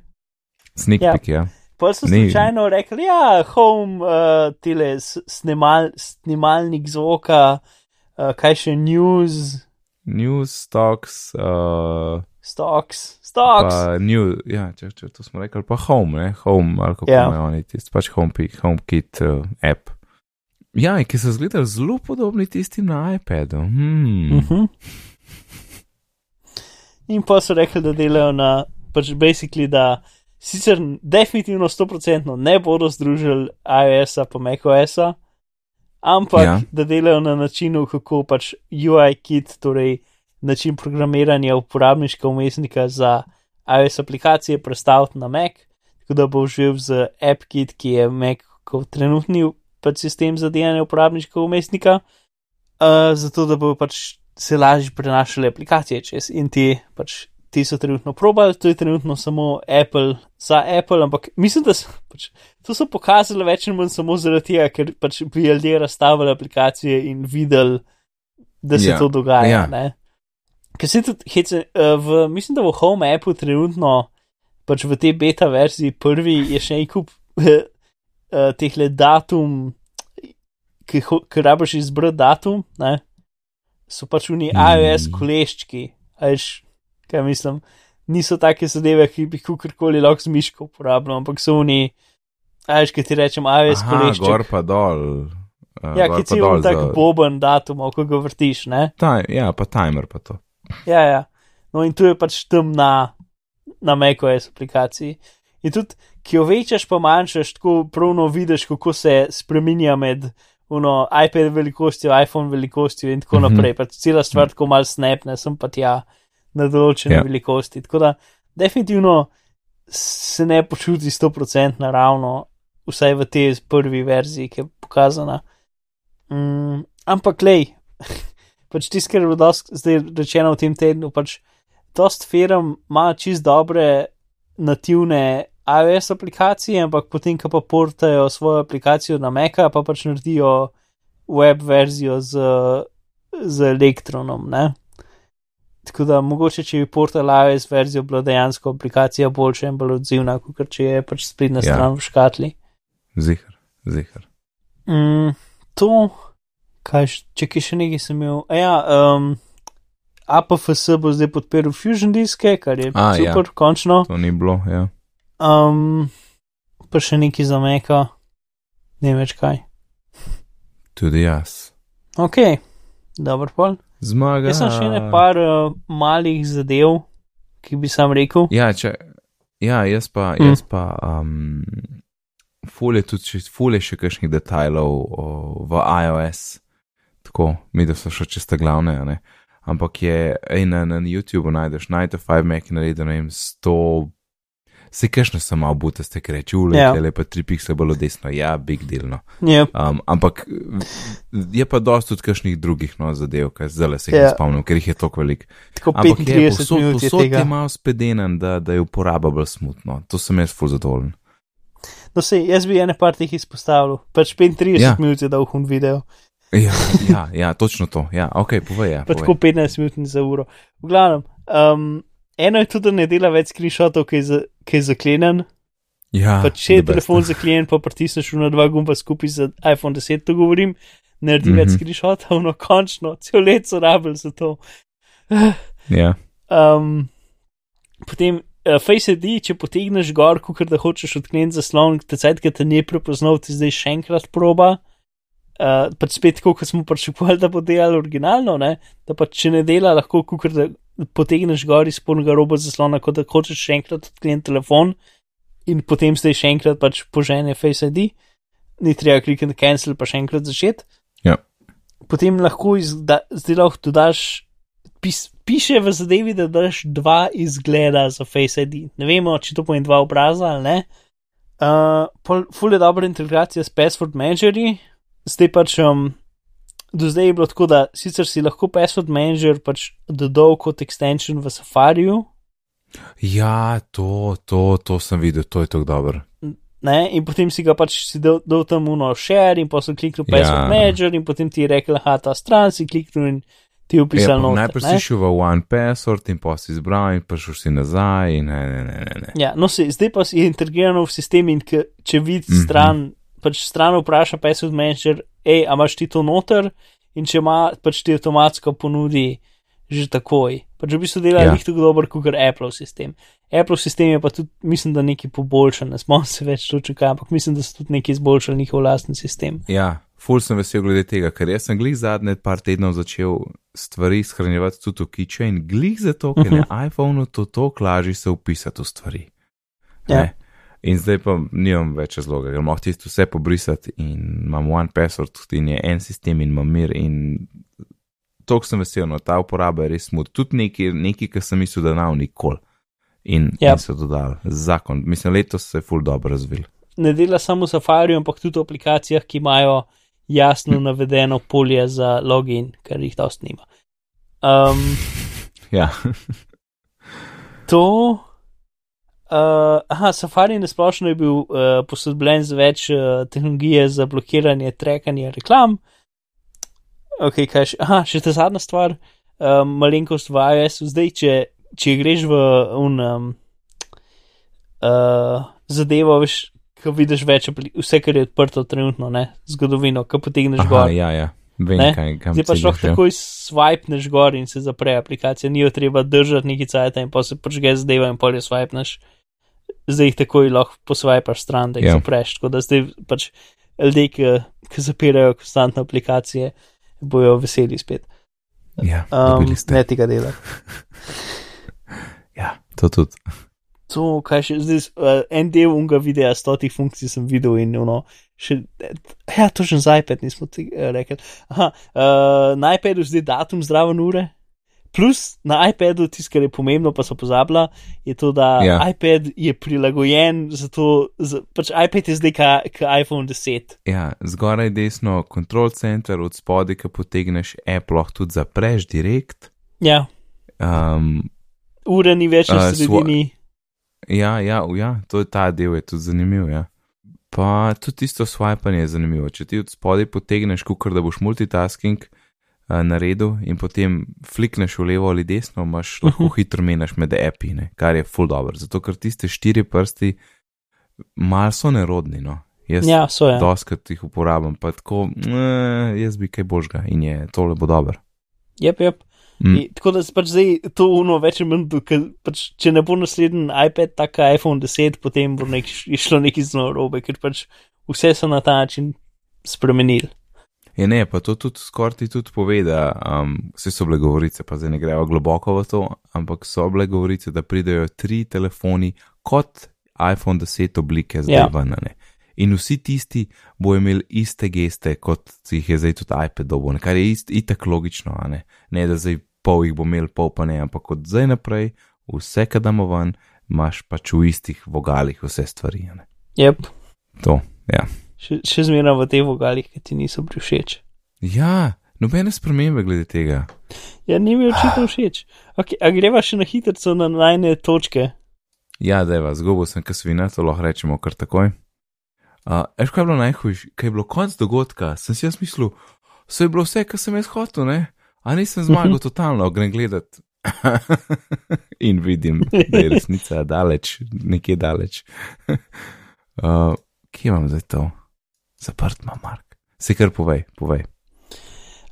Sneak Ja. peek, ja. Pa so slučajno rekli, ja, home, uh, tile s- snimal, snimalnik zvoka, uh, kaj še news, News, stocks, uh, stocks, stocks. pa new, ja, če, če to smo rekli, pa home, ne, home, ali kako Ja. imajo oni tisti, pač home, home kit uh, app. Ja, ki so izgledali zelo podobni tistim na iPadu. Hmm. Uh -huh. In pa so rekli, da delajo na, pač basically, da sicer definitivno 100% ne bodo združili iOS-a pa macOS-a, ampak Ja. da delajo na načinu, kako pač UI kit, torej način programiranja uporabniškega umestnika za iOS aplikacije, predstaviti na Mac, tako da bo živel z AppKit, ki je Mac kot trenutni pač sistem za delanje uporabniškega umestnika, uh, zato da bo pač se lažje prenašale aplikacije čez in ti pač. Ti so trenutno probali, to je trenutno samo Apple za Apple, ampak mislim, da so, pač, to so pokazali več ali manj samo zaradi tega, ker pač bi ljudje razstavili aplikacije in videli, da se Ja, to dogaja. ja. Ja. Ker se tudi, hece, uh, v, mislim, da v Home appu trenutno, pač v tej beta verziji prvi je še en kup <laughs> uh, teh le datum, ki, ki rabiš izbrati datum, ne? so pač v njih iOS koleščki, ajš, kaj mislim, niso take zadeve, ki bi jih kakorkoli lahko z miško uporabljal, ampak so njih, ajš, ki ti rečem iOS Aha, kolešček. gor pa dol. Uh, Ja, ki ti je tak za- boben datum, ko ga vrtiš, ne? Taj, ja, pa timer pa to. Ja, ja. No, in tu je pač tam na, na macOS aplikaciji. In tudi, ki jo večaš, pa manjšaš, tako pravno vidiš, kako se spremenja med uno, iPad velikostjo, iPhone velikostjo in tako Mhm. naprej. Pač cela stvar tako mal snapne, sem pa tja na določene Ja. ja. velikosti. Tako da definitivno se ne počuti 100% naravno, vsaj v tej prvi verziji, ki je pokazana. Mm, ampak, lej, <laughs> pač tisto, kar je bilo zdaj rečeno v tem tednu, pač dost firm ima čist dobre nativne iOS aplikacije, ampak potem, ko pa portajo svojo aplikacijo na Maca, pa pač naredijo web verzijo z, z elektronom. Ne? Tako da mogoče, če bi portal iOS verzijo bila dejansko aplikacija boljša in bolj odzivna, kot če je pač spletna Ja. stran v škatli. Zihar, zihar. Mm, to, kaj, če ki še nekaj sem imel. a Ja, um, APFS bo zdaj podprl Fusion diske, kar je A, ja. super, ja. končno. To ni bilo, ja. Um, pa še nekaj za meka, ne več kaj. Tudi jaz. Ok, dobro pol. Zmaga. Jaz sem še ne par uh, malih zadev, ki bi sam rekel. Ja, če, ja jaz pa, Mm. jaz pa, um, ful je tudi, še- ful je še kakšnih detajlov o, v iOS, tako, mi da so še čiste glavne, ne. Ampak je, ej, na, na YouTubeu najdeš 9 to 5 Mac naredil, ne vem, 100, se kakšne so malo butaste, ki reče, ule, Ja. yeah. lepa tri piksle bolj desno, ja, big deal, no. Yep. Um, ampak je pa dosti tudi kakšnih drugih no, zadev, kaj zdaj se jih Ja. yeah. spomnim, ker jih je toliko velik. Tako Ampak je 35 posod, minut je posod tega. je malo spedenen, da, da je uporaba bolj smutno. To sem jaz ful zadovoljen. No, sej, jaz bi ene par teh izpostavil. Pač 35 Ja. ja. minut je dal hun video, Ja, ja, ja, točno to. Ja, ok, povej. Ja, pa povej. tako 15 minut za uro. V glavnem, um, eno je tudi, da ne dela več screenshotov, ki je, za, ki je zaklenjen. ja, Pa če je the best. telefon zaklenjen, pa pritisneš na dva gumba skupaj za iPhone 10, to govorim, naredi mm -hmm. več Mhm. screenshotov, no končno, cel let so rabili za to. <sighs> Ja, Um, potem uh, Face ID, če potegneš gor, kot da hočeš odkleniti zaslon, te cajt, ki te ne prepoznal, ti zdaj še enkrat proba. Uh, pač spet kot smo pričakovali, da bo delalo originalno, ne? da pač če ne dela, lahko kukar da potegneš gor iz polnega roba zaslona, kot da hočeš še enkrat odkleniti telefon in potem zdaj še enkrat pač požene Face ID, ni treba klikati cancel, pa še enkrat začeti. Ja. Potem lahko izda, zdaj lahko dodaš, pis, piše v zadevi, da daš dva izgleda za Face ID. Ne vemo, če to pomeni dva obraza ali ne. Uh, ful je dobra integracija s password managerji, zdaj pač um, do zdaj je bilo tako, da sicer si lahko password manager pač dodal kot extension v Safariju, ja to, to, to sem videl, to je tako dobro. ne, in potem si ga pač si dal, dal tam uno share in si kliknil password Ja. manager in potem ti je rekel, aha, ta stran si kliknil in ti je Ja, upisal pa noter, najprej si šel v One Password in pa si izbral in prišel si nazaj in ne, ne, ne, ne. ne. Ja, no, se, zdaj pa je integrirano v sistem in k, če vidi Mhm. stran, pač stran vpraša password manager, hej, a imaš ti to noter in če ima, pač ti avtomatsko ponudi že takoj. Pač v bistvu dela Ja. njih tako dober, kot Apple sistem. Apple sistem je pa tudi, mislim, da nekaj poboljšan, ne spomnim se več točno kaj, ampak mislim, da so tudi nekaj izboljšali njihov lastni sistem. Ja, ful sem vesel glede tega, ker jaz sem glih zadnje par tednov začel stvari shranjevati tudi v kiče in glih zato, ker Mhm. na iPhonu to tako lažje se upisati v stvari. Ja. Ne? In zdaj pa nimam več razloga, ker lahko tisto vse pobrisati in imam one password in je en sistem in imam mir in to sem vesel, no ta uporaba je res smut. Tudi nekaj, nekaj kar sem mislil, da nav nikoli. In, Ja. in so dodali zakon. Mislim, letos se je ful dobro razvil. Ne dela samo v Safariju, ampak tudi v aplikacijah, ki imajo jasno navedeno polje za login, kar jih dosti nima. Um, Ja, to. Uh, aha, Safari na splošno je bil uh, posodobljen z več uh, tehnologije za blokiranje, trekanje reklam. Ok, kaj še? Aha, še ta zadnja stvar, um, malenkost v iOS. Zdaj, če, če greš v un, um, uh, zadevo, veš, ko vidiš več, vse, kar je odprto trenutno, ne, zgodovino, ko potegneš Aha, gor. ja, ja. Vem, Ne? kaj, kam Zdaj pač lahko ja. takoj swipneš gor in se zapre aplikacija, ni jo treba držati neki cajt in pa se počge zadeva in polje swipneš. Zdaj jih takoj lahko poswipaš stran, da jih Ja. yeah. zapreš. Tako da zdaj pač ljudje, ki, ki zapirajo konstantne aplikacije, bojo veseli spet. Ja, Um, ne tega dela. Ja, to tudi. To, kaj še zdaj, uh, en del unga videa, stotih funkcij sem videl in ono, še, ja, to že za iPad nismo ti uh, rekli. Aha, uh, na iPadu zdaj datum zdraven ure, plus na iPadu tisto, kar je pomembno, pa so pozabila, je to, da Ja. iPad je prilagojen za to, za, pač iPad je zdaj kot iPhone 10. Ja, zgoraj desno control center, od spodaj, ki potegneš app, lahko tudi zapreš direkt. Ja, Um, ura ni več na Uh, sredini. ja, ja, ja, to je ta del, je tudi zanimiv. Ja. Pa tudi tisto swipanje je zanimivo. Če ti od spodaj potegneš, kukar da boš multitasking uh, naredil in potem flikneš v levo ali desno, imaš lahko Mhm. hitro menjaš med api, ne, kar je full dobro. Zato ker tiste štiri prsti mal so nerodni. No. Jaz Ja, so ja. doskrat jih uporabljam, pa tako, eh, jaz bi kaj božga in je tole bo dobro. Jep, jep. Mm. In, tako da se pač zdaj to uno več ali manj, dokaj, pač, če ne bo naslednji iPad, tako iPhone 10, potem bo nek, je šlo nekaj zelo robe, ker pač vse so na ta način spremenili. Je ne, pa to tudi skoraj ti tudi pove, da um, vse so bile govorice, pa zdaj ne grejo globoko v to, ampak so bile govorice, da pridejo tri telefoni kot iPhone 10 oblike zdaj Ja. ven. Ne? In vsi tisti bojo imeli iste geste, kot jih je zdaj tudi iPad dobo, kar je ist, itak logično, ne? ne da zdaj pol jih bo imel, pol pa ne, ampak od zdaj naprej, vse, kar damo ven, imaš pač v istih vogalih vse stvari. ne. Yep. To, ja. Še, še zmeraj v teh vogalih, ki ti niso bili všeč. Ja, nobene spremembe glede tega. Ja, ni mi očitno všeč. Okay, a greva še na hitro na najne točke. Ja, vas, zgubil sem kasvina, to lahko rečemo kar takoj. Uh, Eš, kaj je bilo najhujše, kaj je bilo konc dogodka, sem si jaz mislil, vse je bilo vse, kar sem jaz hotel, ne? A nisem zmagal Mhm. totalno, grem gledat. <laughs> In vidim, da je resnica daleč, nekje daleč. <laughs> uh, kje imam zdaj to? Zaprt ima Mark. Se kar povej, povej.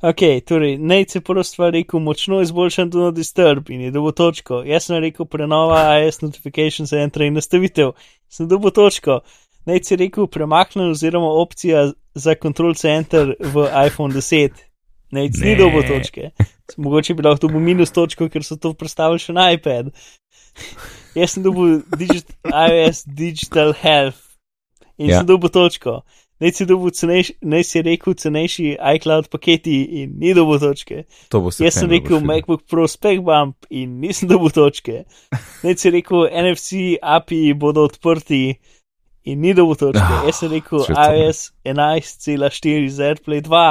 Ok, torej, Nate je prvo stvar rekel, močno izboljšan do no disturb in je dobo točko. Jaz sem rekel, prenova IS notification center in nastavitev. Sem dobo točko. Nate je rekel, premaknen oziroma opcija za control center v iPhone 10. Nate ni Ne. dobo točke. Mogoče bi lahko dobil minus točko, ker so to predstavili še na iPad. Jaz sem dobil digit, iOS Digital Health in Ja. sem dobil točko. Naj si dobil cenejši, naj si rekel cenejši iCloud paketi in ni dobil točke. To bo se. Jaz sem rekel MacBook Pro Spec Bump in nisem dobil točke. <laughs> Naj si rekel NFC API bodo odprti in ni dobil točke. Ah, Jaz sem rekel iOS 11.4 z AirPlay 2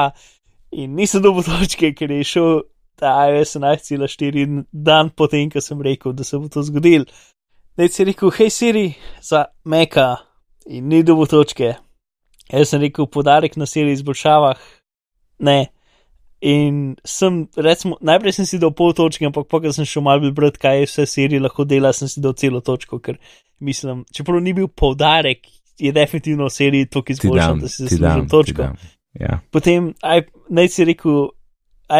in nisem dobil točke, ker je šel ta iOS 11.4 dan potem, ko sem rekel, da se bo to zgodil. Naj si rekel, hej Siri za Meka in ni dobil točke. Jaz sem rekel, podarek na seri izboljšavah, ne. In sem, recimo, najprej sem si dal pol točke, ampak pa, ko sem šel malo brati, kaj vse serije lahko dela, sem si dal celo točko, ker mislim, čeprav ni bil poudarek, je definitivno v seriji toliko Ti izboljšan, dam, da si zaslužim točko. dam. Ja. Potem, aj- naj si rekel,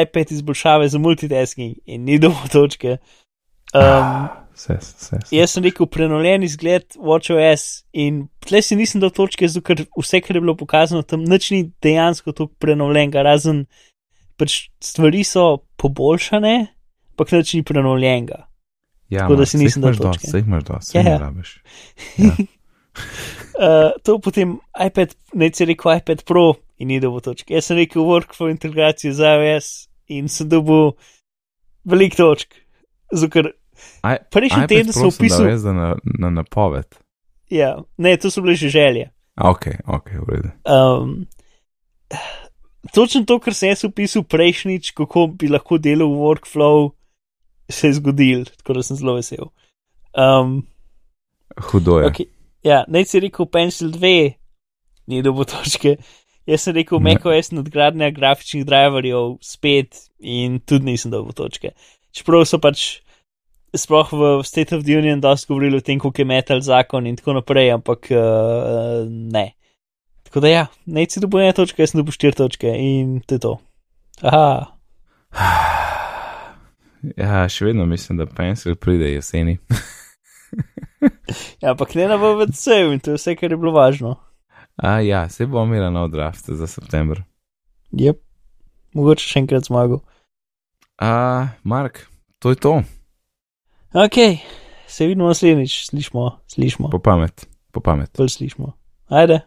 iPad izboljšave za multitasking in ni dovolj točke. Um, Vse, vse. vse. Jaz sem rekel, prenovljen izgled WatchOS in tle si nisem dal točke, zato ker vse, kar je bilo pokazano, tam nič ni dejansko tako prenovljenega, razen pač stvari so poboljšane, ampak nič ni prenovljenega. Ja, Tako da Mark, si nisem jih dosti, točke. saj jih imaš dosti, Ja, saj ne ja. rabiš. Uh, <laughs> to potem iPad, ne si rekel iPad Pro in ni dobil točke. Jaz sem rekel workflow integracijo za iOS in sem dobil veliko točk. Zato ker Prejšnji teden sem opisal, dal jaz za na, na napoved. ja, ne, to so bile že želje. Ok, ok, v redu. Um, točno to, kar sem jaz opisal prejšnjič, kako bi lahko delal v workflow, se je zgodil, tako da sem zelo vesel. Um, Hudo je. okay, ja, naj si rekel Pencil 2, ni dobo točke. Jaz sem rekel Ne. macOS nadgradnja grafičnih driverjev spet in tudi nisem dobil točke. Čeprav so pač sploh v State of the Union dosti govorili o tem, kako je metal zakon in tako naprej, ampak uh, ne. Tako da ja, naj si dobil ena točka, jaz sem dobil štiri točke in to je to. Aha, <sighs> Ja, še vedno mislim, da pencil pride jeseni. <laughs> ja, ampak ne na VVC-ju in to je vse, kar je bilo važno. A ja, se bo imela nov draft za september. Jep, mogoče še enkrat zmagal. A, Mark, to je to, Ok, se vidimo naslednjič, slišmo, slišmo, po pamet, po pamet. bolj slišmo. Ajde.